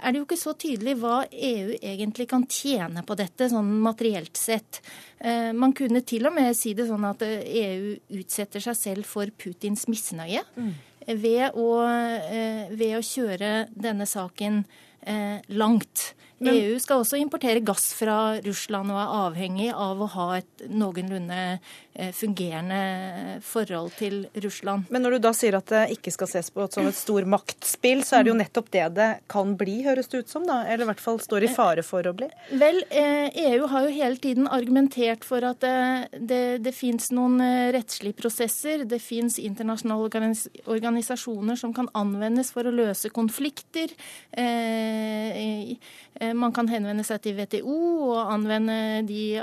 er det jo ikke så tydelig hva EU egentlig kan tjene på dette, sånn materielt sett. Man kunne til og med si det sånn at EU utsetter seg selv for Putins misnøye. Mm ved å, eh, ved å kjøre denne saken eh, langt. Men, EU skal også importere gass fra Russland og er avhengig av å ha et noenlunde eh, fungerende forhold til Russland. Men når du da sier at det ikke skal ses på som et stor maktspill, så er det jo nettopp det det kan bli, høres det ut som? da? Eller i hvert fall står i fare for å bli? Vel, EU eh, har jo hele tiden argumentert for at det, det, det fins noen eh, rettslige prosesser. Det fins internasjonale organisasjoner som kan anvendes for å løse konflikter. Eh, Eh, man kan henvende seg til WTO og anvende de,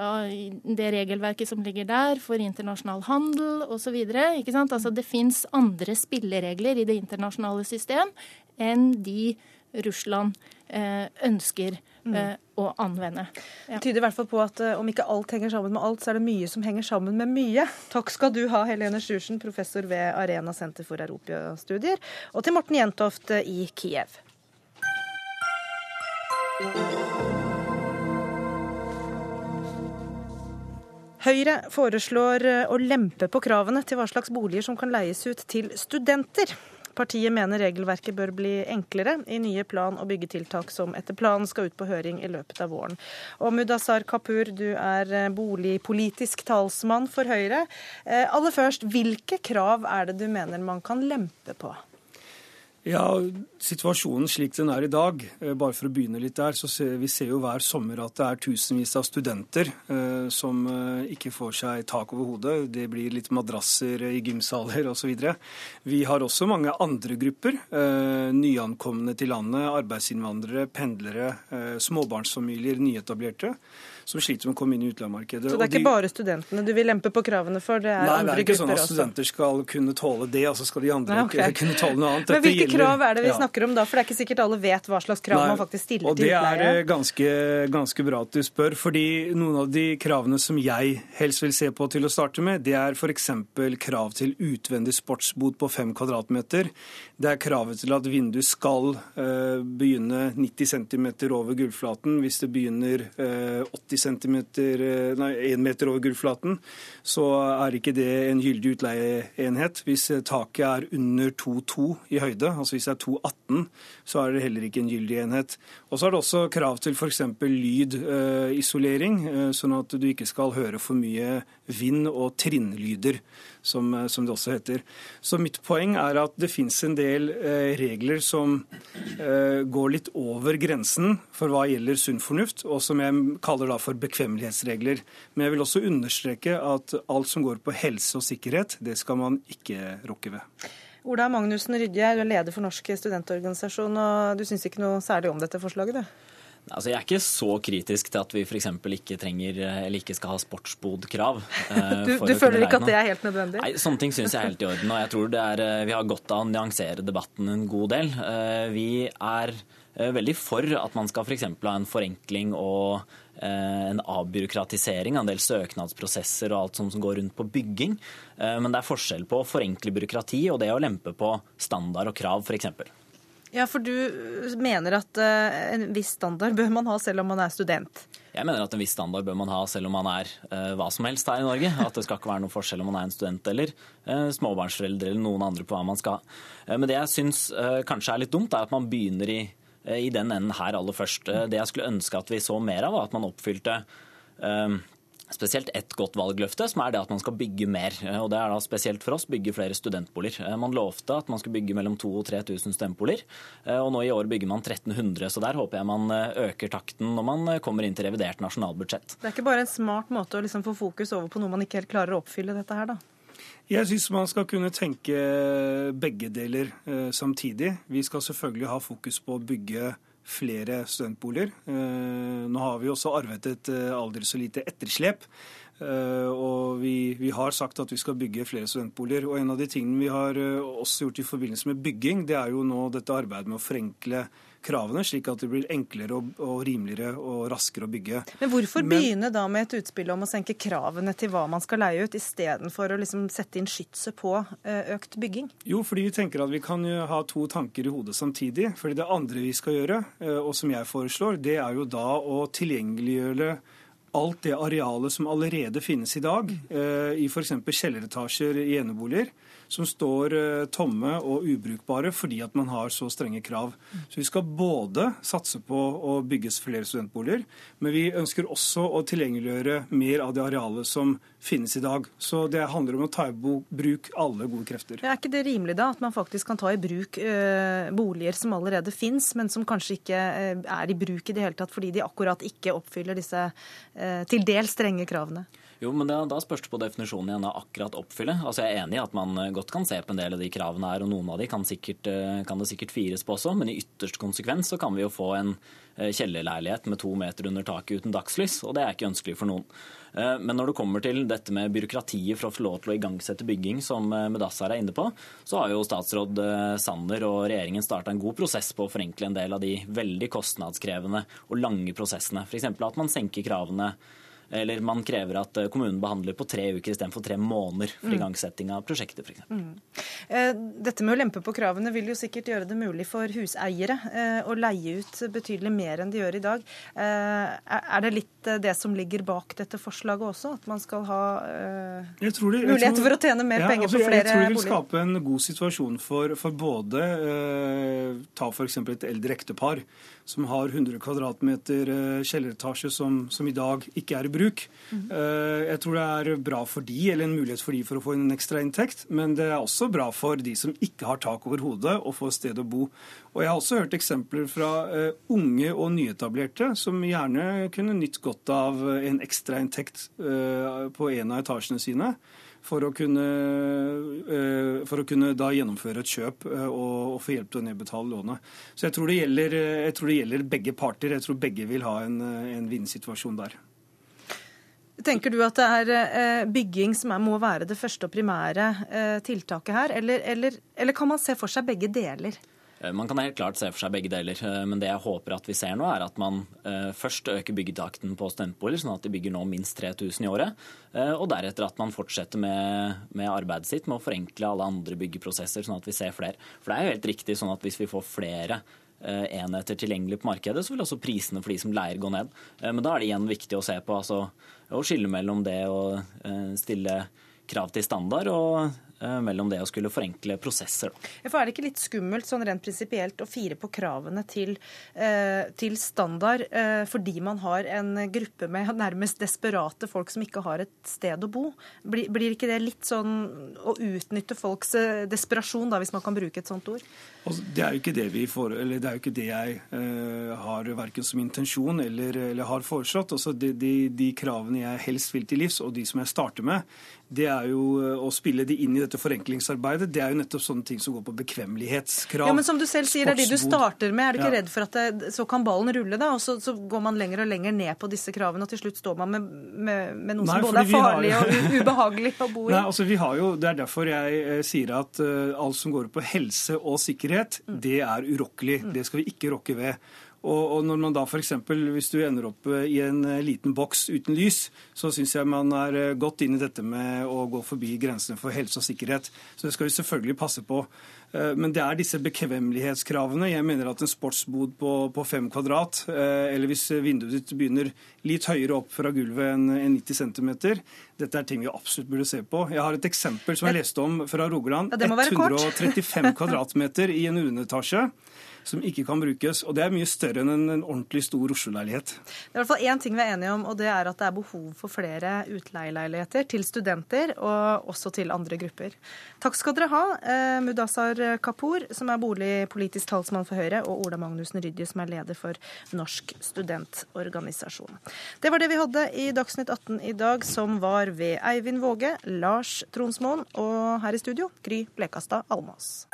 det regelverket som ligger der for internasjonal handel osv. Altså, det fins andre spilleregler i det internasjonale system enn de Russland eh, ønsker mm. eh, å anvende. Ja. Det tyder i hvert fall på at om ikke alt henger sammen med alt, så er det mye som henger sammen med mye. Takk skal du ha, Helene Sjursen, professor ved Arena senter for europastudier, og til Morten Jentoft i Kiev. Høyre foreslår eh, å lempe på kravene til hva slags boliger som kan leies ut til studenter. Partiet mener regelverket bør bli enklere i nye plan- og byggetiltak som etter planen skal ut på høring i løpet av våren. Og Mudassar Kapur, du er eh, boligpolitisk talsmann for Høyre. Eh, aller først, hvilke krav er det du mener man kan lempe på? Ja, Situasjonen slik den er i dag, eh, bare for å begynne litt der, så ser vi ser jo hver sommer at det er tusenvis av studenter eh, som eh, ikke får seg tak over hodet. Det blir litt madrasser i gymsaler osv. Vi har også mange andre grupper. Eh, nyankomne til landet, arbeidsinnvandrere, pendlere, eh, småbarnsfamilier, nyetablerte som sliter med å komme inn i utleiemarkedet. Så det er ikke de... bare studentene du vil lempe på kravene for? Det er Nei, andre det er ikke sånn at studenter skal kunne tåle det, og så skal de andre Nei, okay. kunne tåle noe annet. Men hvilke gjelder... krav er det vi ja. snakker om da? For det er ikke sikkert alle vet hva slags krav Nei, man faktisk stiller til utleie. Og det er eh, ganske, ganske bra at du spør, fordi noen av de kravene som jeg helst vil se på til å starte med, det er f.eks. krav til utvendig sportsbod på fem kvadratmeter. Det er kravet til at vinduet skal uh, begynne 90 cm over gulvflaten. Hvis det begynner uh, 80 cm, eh, nei, 1 meter over gulvflaten, så er ikke det en gyldig utleieenhet. Hvis eh, taket er under 2,2 i høyde, altså hvis det er 2,18, så er det heller ikke en gyldig enhet. Og så er det også krav til f.eks. lydisolering, uh, sånn at du ikke skal høre for mye vind- og trinnlyder, som, som, det også heter. Så mitt poeng er at det finnes en del eh, regler som eh, går litt over grensen for hva gjelder sunn fornuft, og som jeg kaller da for bekvemmelighetsregler. Men jeg vil også understreke at alt som går på helse og sikkerhet, det skal man ikke rokke ved. Ola Magnussen Rydje, du er leder for Norsk studentorganisasjon, og du syns ikke noe særlig om dette forslaget, du? Altså, jeg er ikke så kritisk til at vi f.eks. ikke trenger eller ikke skal ha sportsbodkrav. Eh, du, du føler ikke at det er helt nødvendig? Nei, Sånne ting syns jeg er helt i orden. Og jeg tror det er, vi har godt av å nyansere debatten en god del. Vi er veldig for at man skal f.eks. Ha en forenkling og en avbyråkratisering av en del søknadsprosesser og alt som går rundt på bygging. Men det er forskjell på å forenkle byråkrati og det å lempe på standard og krav, f.eks. Ja, for du mener at uh, en viss standard bør man ha selv om man er student? Jeg mener at en viss standard bør man ha selv om man er uh, hva som helst her i Norge. At det skal ikke være noen forskjell om man er en student eller uh, småbarnsforeldre eller noen andre på hva man skal. men det jeg syns kanskje er litt dumt, er at man begynner i, i den enden her aller først. det jeg skulle ønske at vi så mer av, var at man oppfylte spesielt ett godt valgløfte, som er det at man skal bygge mer. Og Det er da spesielt for oss bygge flere studentboliger. Eh, man lovte at man skulle bygge mellom 2000 og 3000 studentboliger, eh, og nå i år bygger man 1300. Så der håper jeg man eh, øker takten når man kommer inn til revidert nasjonalbudsjett. Det er ikke bare en smart måte å liksom få fokus over på noe man ikke helt klarer å oppfylle dette her, da? Jeg syns man skal kunne tenke begge deler samtidig. Vi skal selvfølgelig ha fokus på å bygge flere studentboliger. Eh, nå har vi også arvet et eh, aldri så lite etterslep. Eh, og vi, vi, har sagt at vi skal bygge flere studentboliger. Og en av de tingene vi har også gjort i forbindelse med bygging, det er jo nå dette arbeidet med å forenkle kravene, slik at det blir enklere og, og rimeligere og raskere å bygge. Men hvorfor Men, begynne da med et utspill om å senke kravene til hva man skal leie ut, istedenfor å liksom sette inn skytset på eh, økt bygging? Jo, fordi vi tenker at vi kan ha to tanker i hodet samtidig. Fordi det andre vi skal gjøre, eh, og som jeg foreslår, det er jo da å tilgjengeliggjøre alt det arealet som allerede finnes i dag, eh, i f.eks. kjelleretasjer i eneboliger som står eh, tomme og ubrukbare fordi at man har så strenge krav. Så Vi skal både satse på å bygge flere studentboliger, men vi ønsker også å tilgjengeliggjøre mer av det arealet som finnes i dag. Så det handler om å ta i bruk alle gode krefter. Er ikke det rimelig da, at man faktisk kan ta i bruk øh, boliger som allerede finnes, men som kanskje ikke øh, er i bruk i det hele tatt fordi de akkurat ikke oppfyller disse til dels strenge kravene? Jo, men da, da spørs det på definisjonen igjen av akkurat oppfylle. Altså Jeg er enig i at man eh, godt kan se på en del av de kravene her, og noen av de kan, sikkert, eh, kan det sikkert fires på også, men i ytterste konsekvens så kan vi jo få en eh, kjellerleilighet med to meter under taket uten dagslys, og det er ikke ønskelig for noen. Men når det kommer til dette med byråkratiet for å få lov til å igangsette bygging, som Mudassar er inne på, så har jo statsråd Sanner og regjeringen starta en god prosess på å forenkle en del av de veldig kostnadskrevende og lange prosessene. F.eks. at man senker kravene eller man krever at eh, kommunen behandler på tre uker istedenfor tre måneder for mm. igangsetting av prosjektet f.eks. Mm. Eh, dette med å lempe på kravene vil jo sikkert gjøre det mulig for huseiere eh, å leie ut betydelig mer enn de gjør i dag. Er det litt det som ligger bak dette forslaget også, at man skal ha det, muligheter for å tjene mer ja, penger altså, på flere boliger? Jeg tror det vil skape en god situasjon for, for både ta f.eks. et eldre ektepar som har 100 kvadratmeter eh, kjelleretasje som, som, i dag ikke er i bruk. Mm. Jeg tror det er bra for de, eller en mulighet for de for å få en ekstra inntekt, men det er også bra for de som ikke har tak over hodet og får sted å bo. Og Jeg har også hørt eksempler fra uh, unge og nyetablerte som gjerne kunne nytt godt av en ekstra inntekt uh, på en av etasjene sine for å kunne, eh, for å kunne da gjennomføre et kjøp eh, og, og få hjelp til å nedbetale lånet. Så jeg tror, gjelder, jeg tror det gjelder begge parter. Jeg tror begge vil ha en, en vinnersituasjon der. Tenker du at det er eh, bygging som må være det første og primære tiltaket her, eller, eller, eller kan man se for seg begge deler? Eh, man kan helt klart se for seg begge deler, eh, men det jeg håper at vi ser nå, er at man eh, først øker byggetakten på studentboliger, sånn at de bygger nå minst 3000 i året, og deretter at man fortsetter med, med, arbeidet sitt med å forenkle alle andre byggeprosesser, sånn at vi ser flere. For det er jo helt riktig sånn at hvis vi får flere enheter tilgjengelig på markedet, så vil også prisene for de som leier gå ned. Men da er det igjen viktig å se på altså, å skille mellom det å stille krav til standard og mellom det å skulle forenkle prosesser. For Er det ikke litt skummelt sånn rent prinsipielt å fire på kravene til, eh, til, standard eh, fordi man har en gruppe med nærmest desperate folk som ikke har et sted å bo? Blir, blir ikke det litt sånn å utnytte folks desperasjon, da, hvis man kan bruke et sånt ord? Altså, det er jo ikke det vi får, eller det er jo ikke det jeg uh, har verken som intensjon eller, eller har foreslått. Altså, de, de, de, kravene jeg helst vil til livs, og de som jeg starter med, det er jo å spille de inn i dette dette forenklingsarbeidet, det er jo nettopp sånne ting som går på bekvemmelighetskrav. Ja, Men som du selv sier, det er de du starter med. Er du ikke redd for at det, så kan ballen rulle, da? Og så, så går man lenger og lenger ned på disse kravene, og til slutt står man med, med, med noe Nei, som både er farlig har- og ubehagelig å bo i? Nei, altså vi har jo, Det er derfor jeg eh, sier at uh, alt som går på helse og sikkerhet, Mm. det er urokkelig. Det skal vi ikke rokke ved. Og, og når man da f.eks. hvis du ender opp eh, i en eh, liten boks uten lys, så syns jeg man er eh, godt inn i dette med å gå forbi grensene for helse og sikkerhet. Så det skal vi selvfølgelig passe på. Men det er disse bekvemmelighetskravene. Jeg mener at en sportsbod på, på fem kvadrat, eller hvis vinduet ditt begynner litt høyere opp fra gulvet enn enn 90 cm, dette er ting vi absolutt burde se på. Jeg har et eksempel som jeg leste om fra Rogaland. Ja, det må være kort. 135 kvadratmeter i en underetasje som ikke kan brukes. Og det er mye større enn en, en ordentlig stor Oslo-leilighet. Det er i hvert fall én ting vi er enige om, og det er at det er behov for flere utleieleiligheter til studenter og også til andre grupper. Takk skal dere ha, eh, Mudassar Kapur, som er boligpolitisk talsmann for Høyre, og Ola Magnussen Rydje, som er leder for Norsk studentorganisasjon. Det var det vi hadde i Dagsnytt 18 i dag, som var ved Eivind Våge, Lars Tronsmoen og her i studio Gry Blekastad Almås.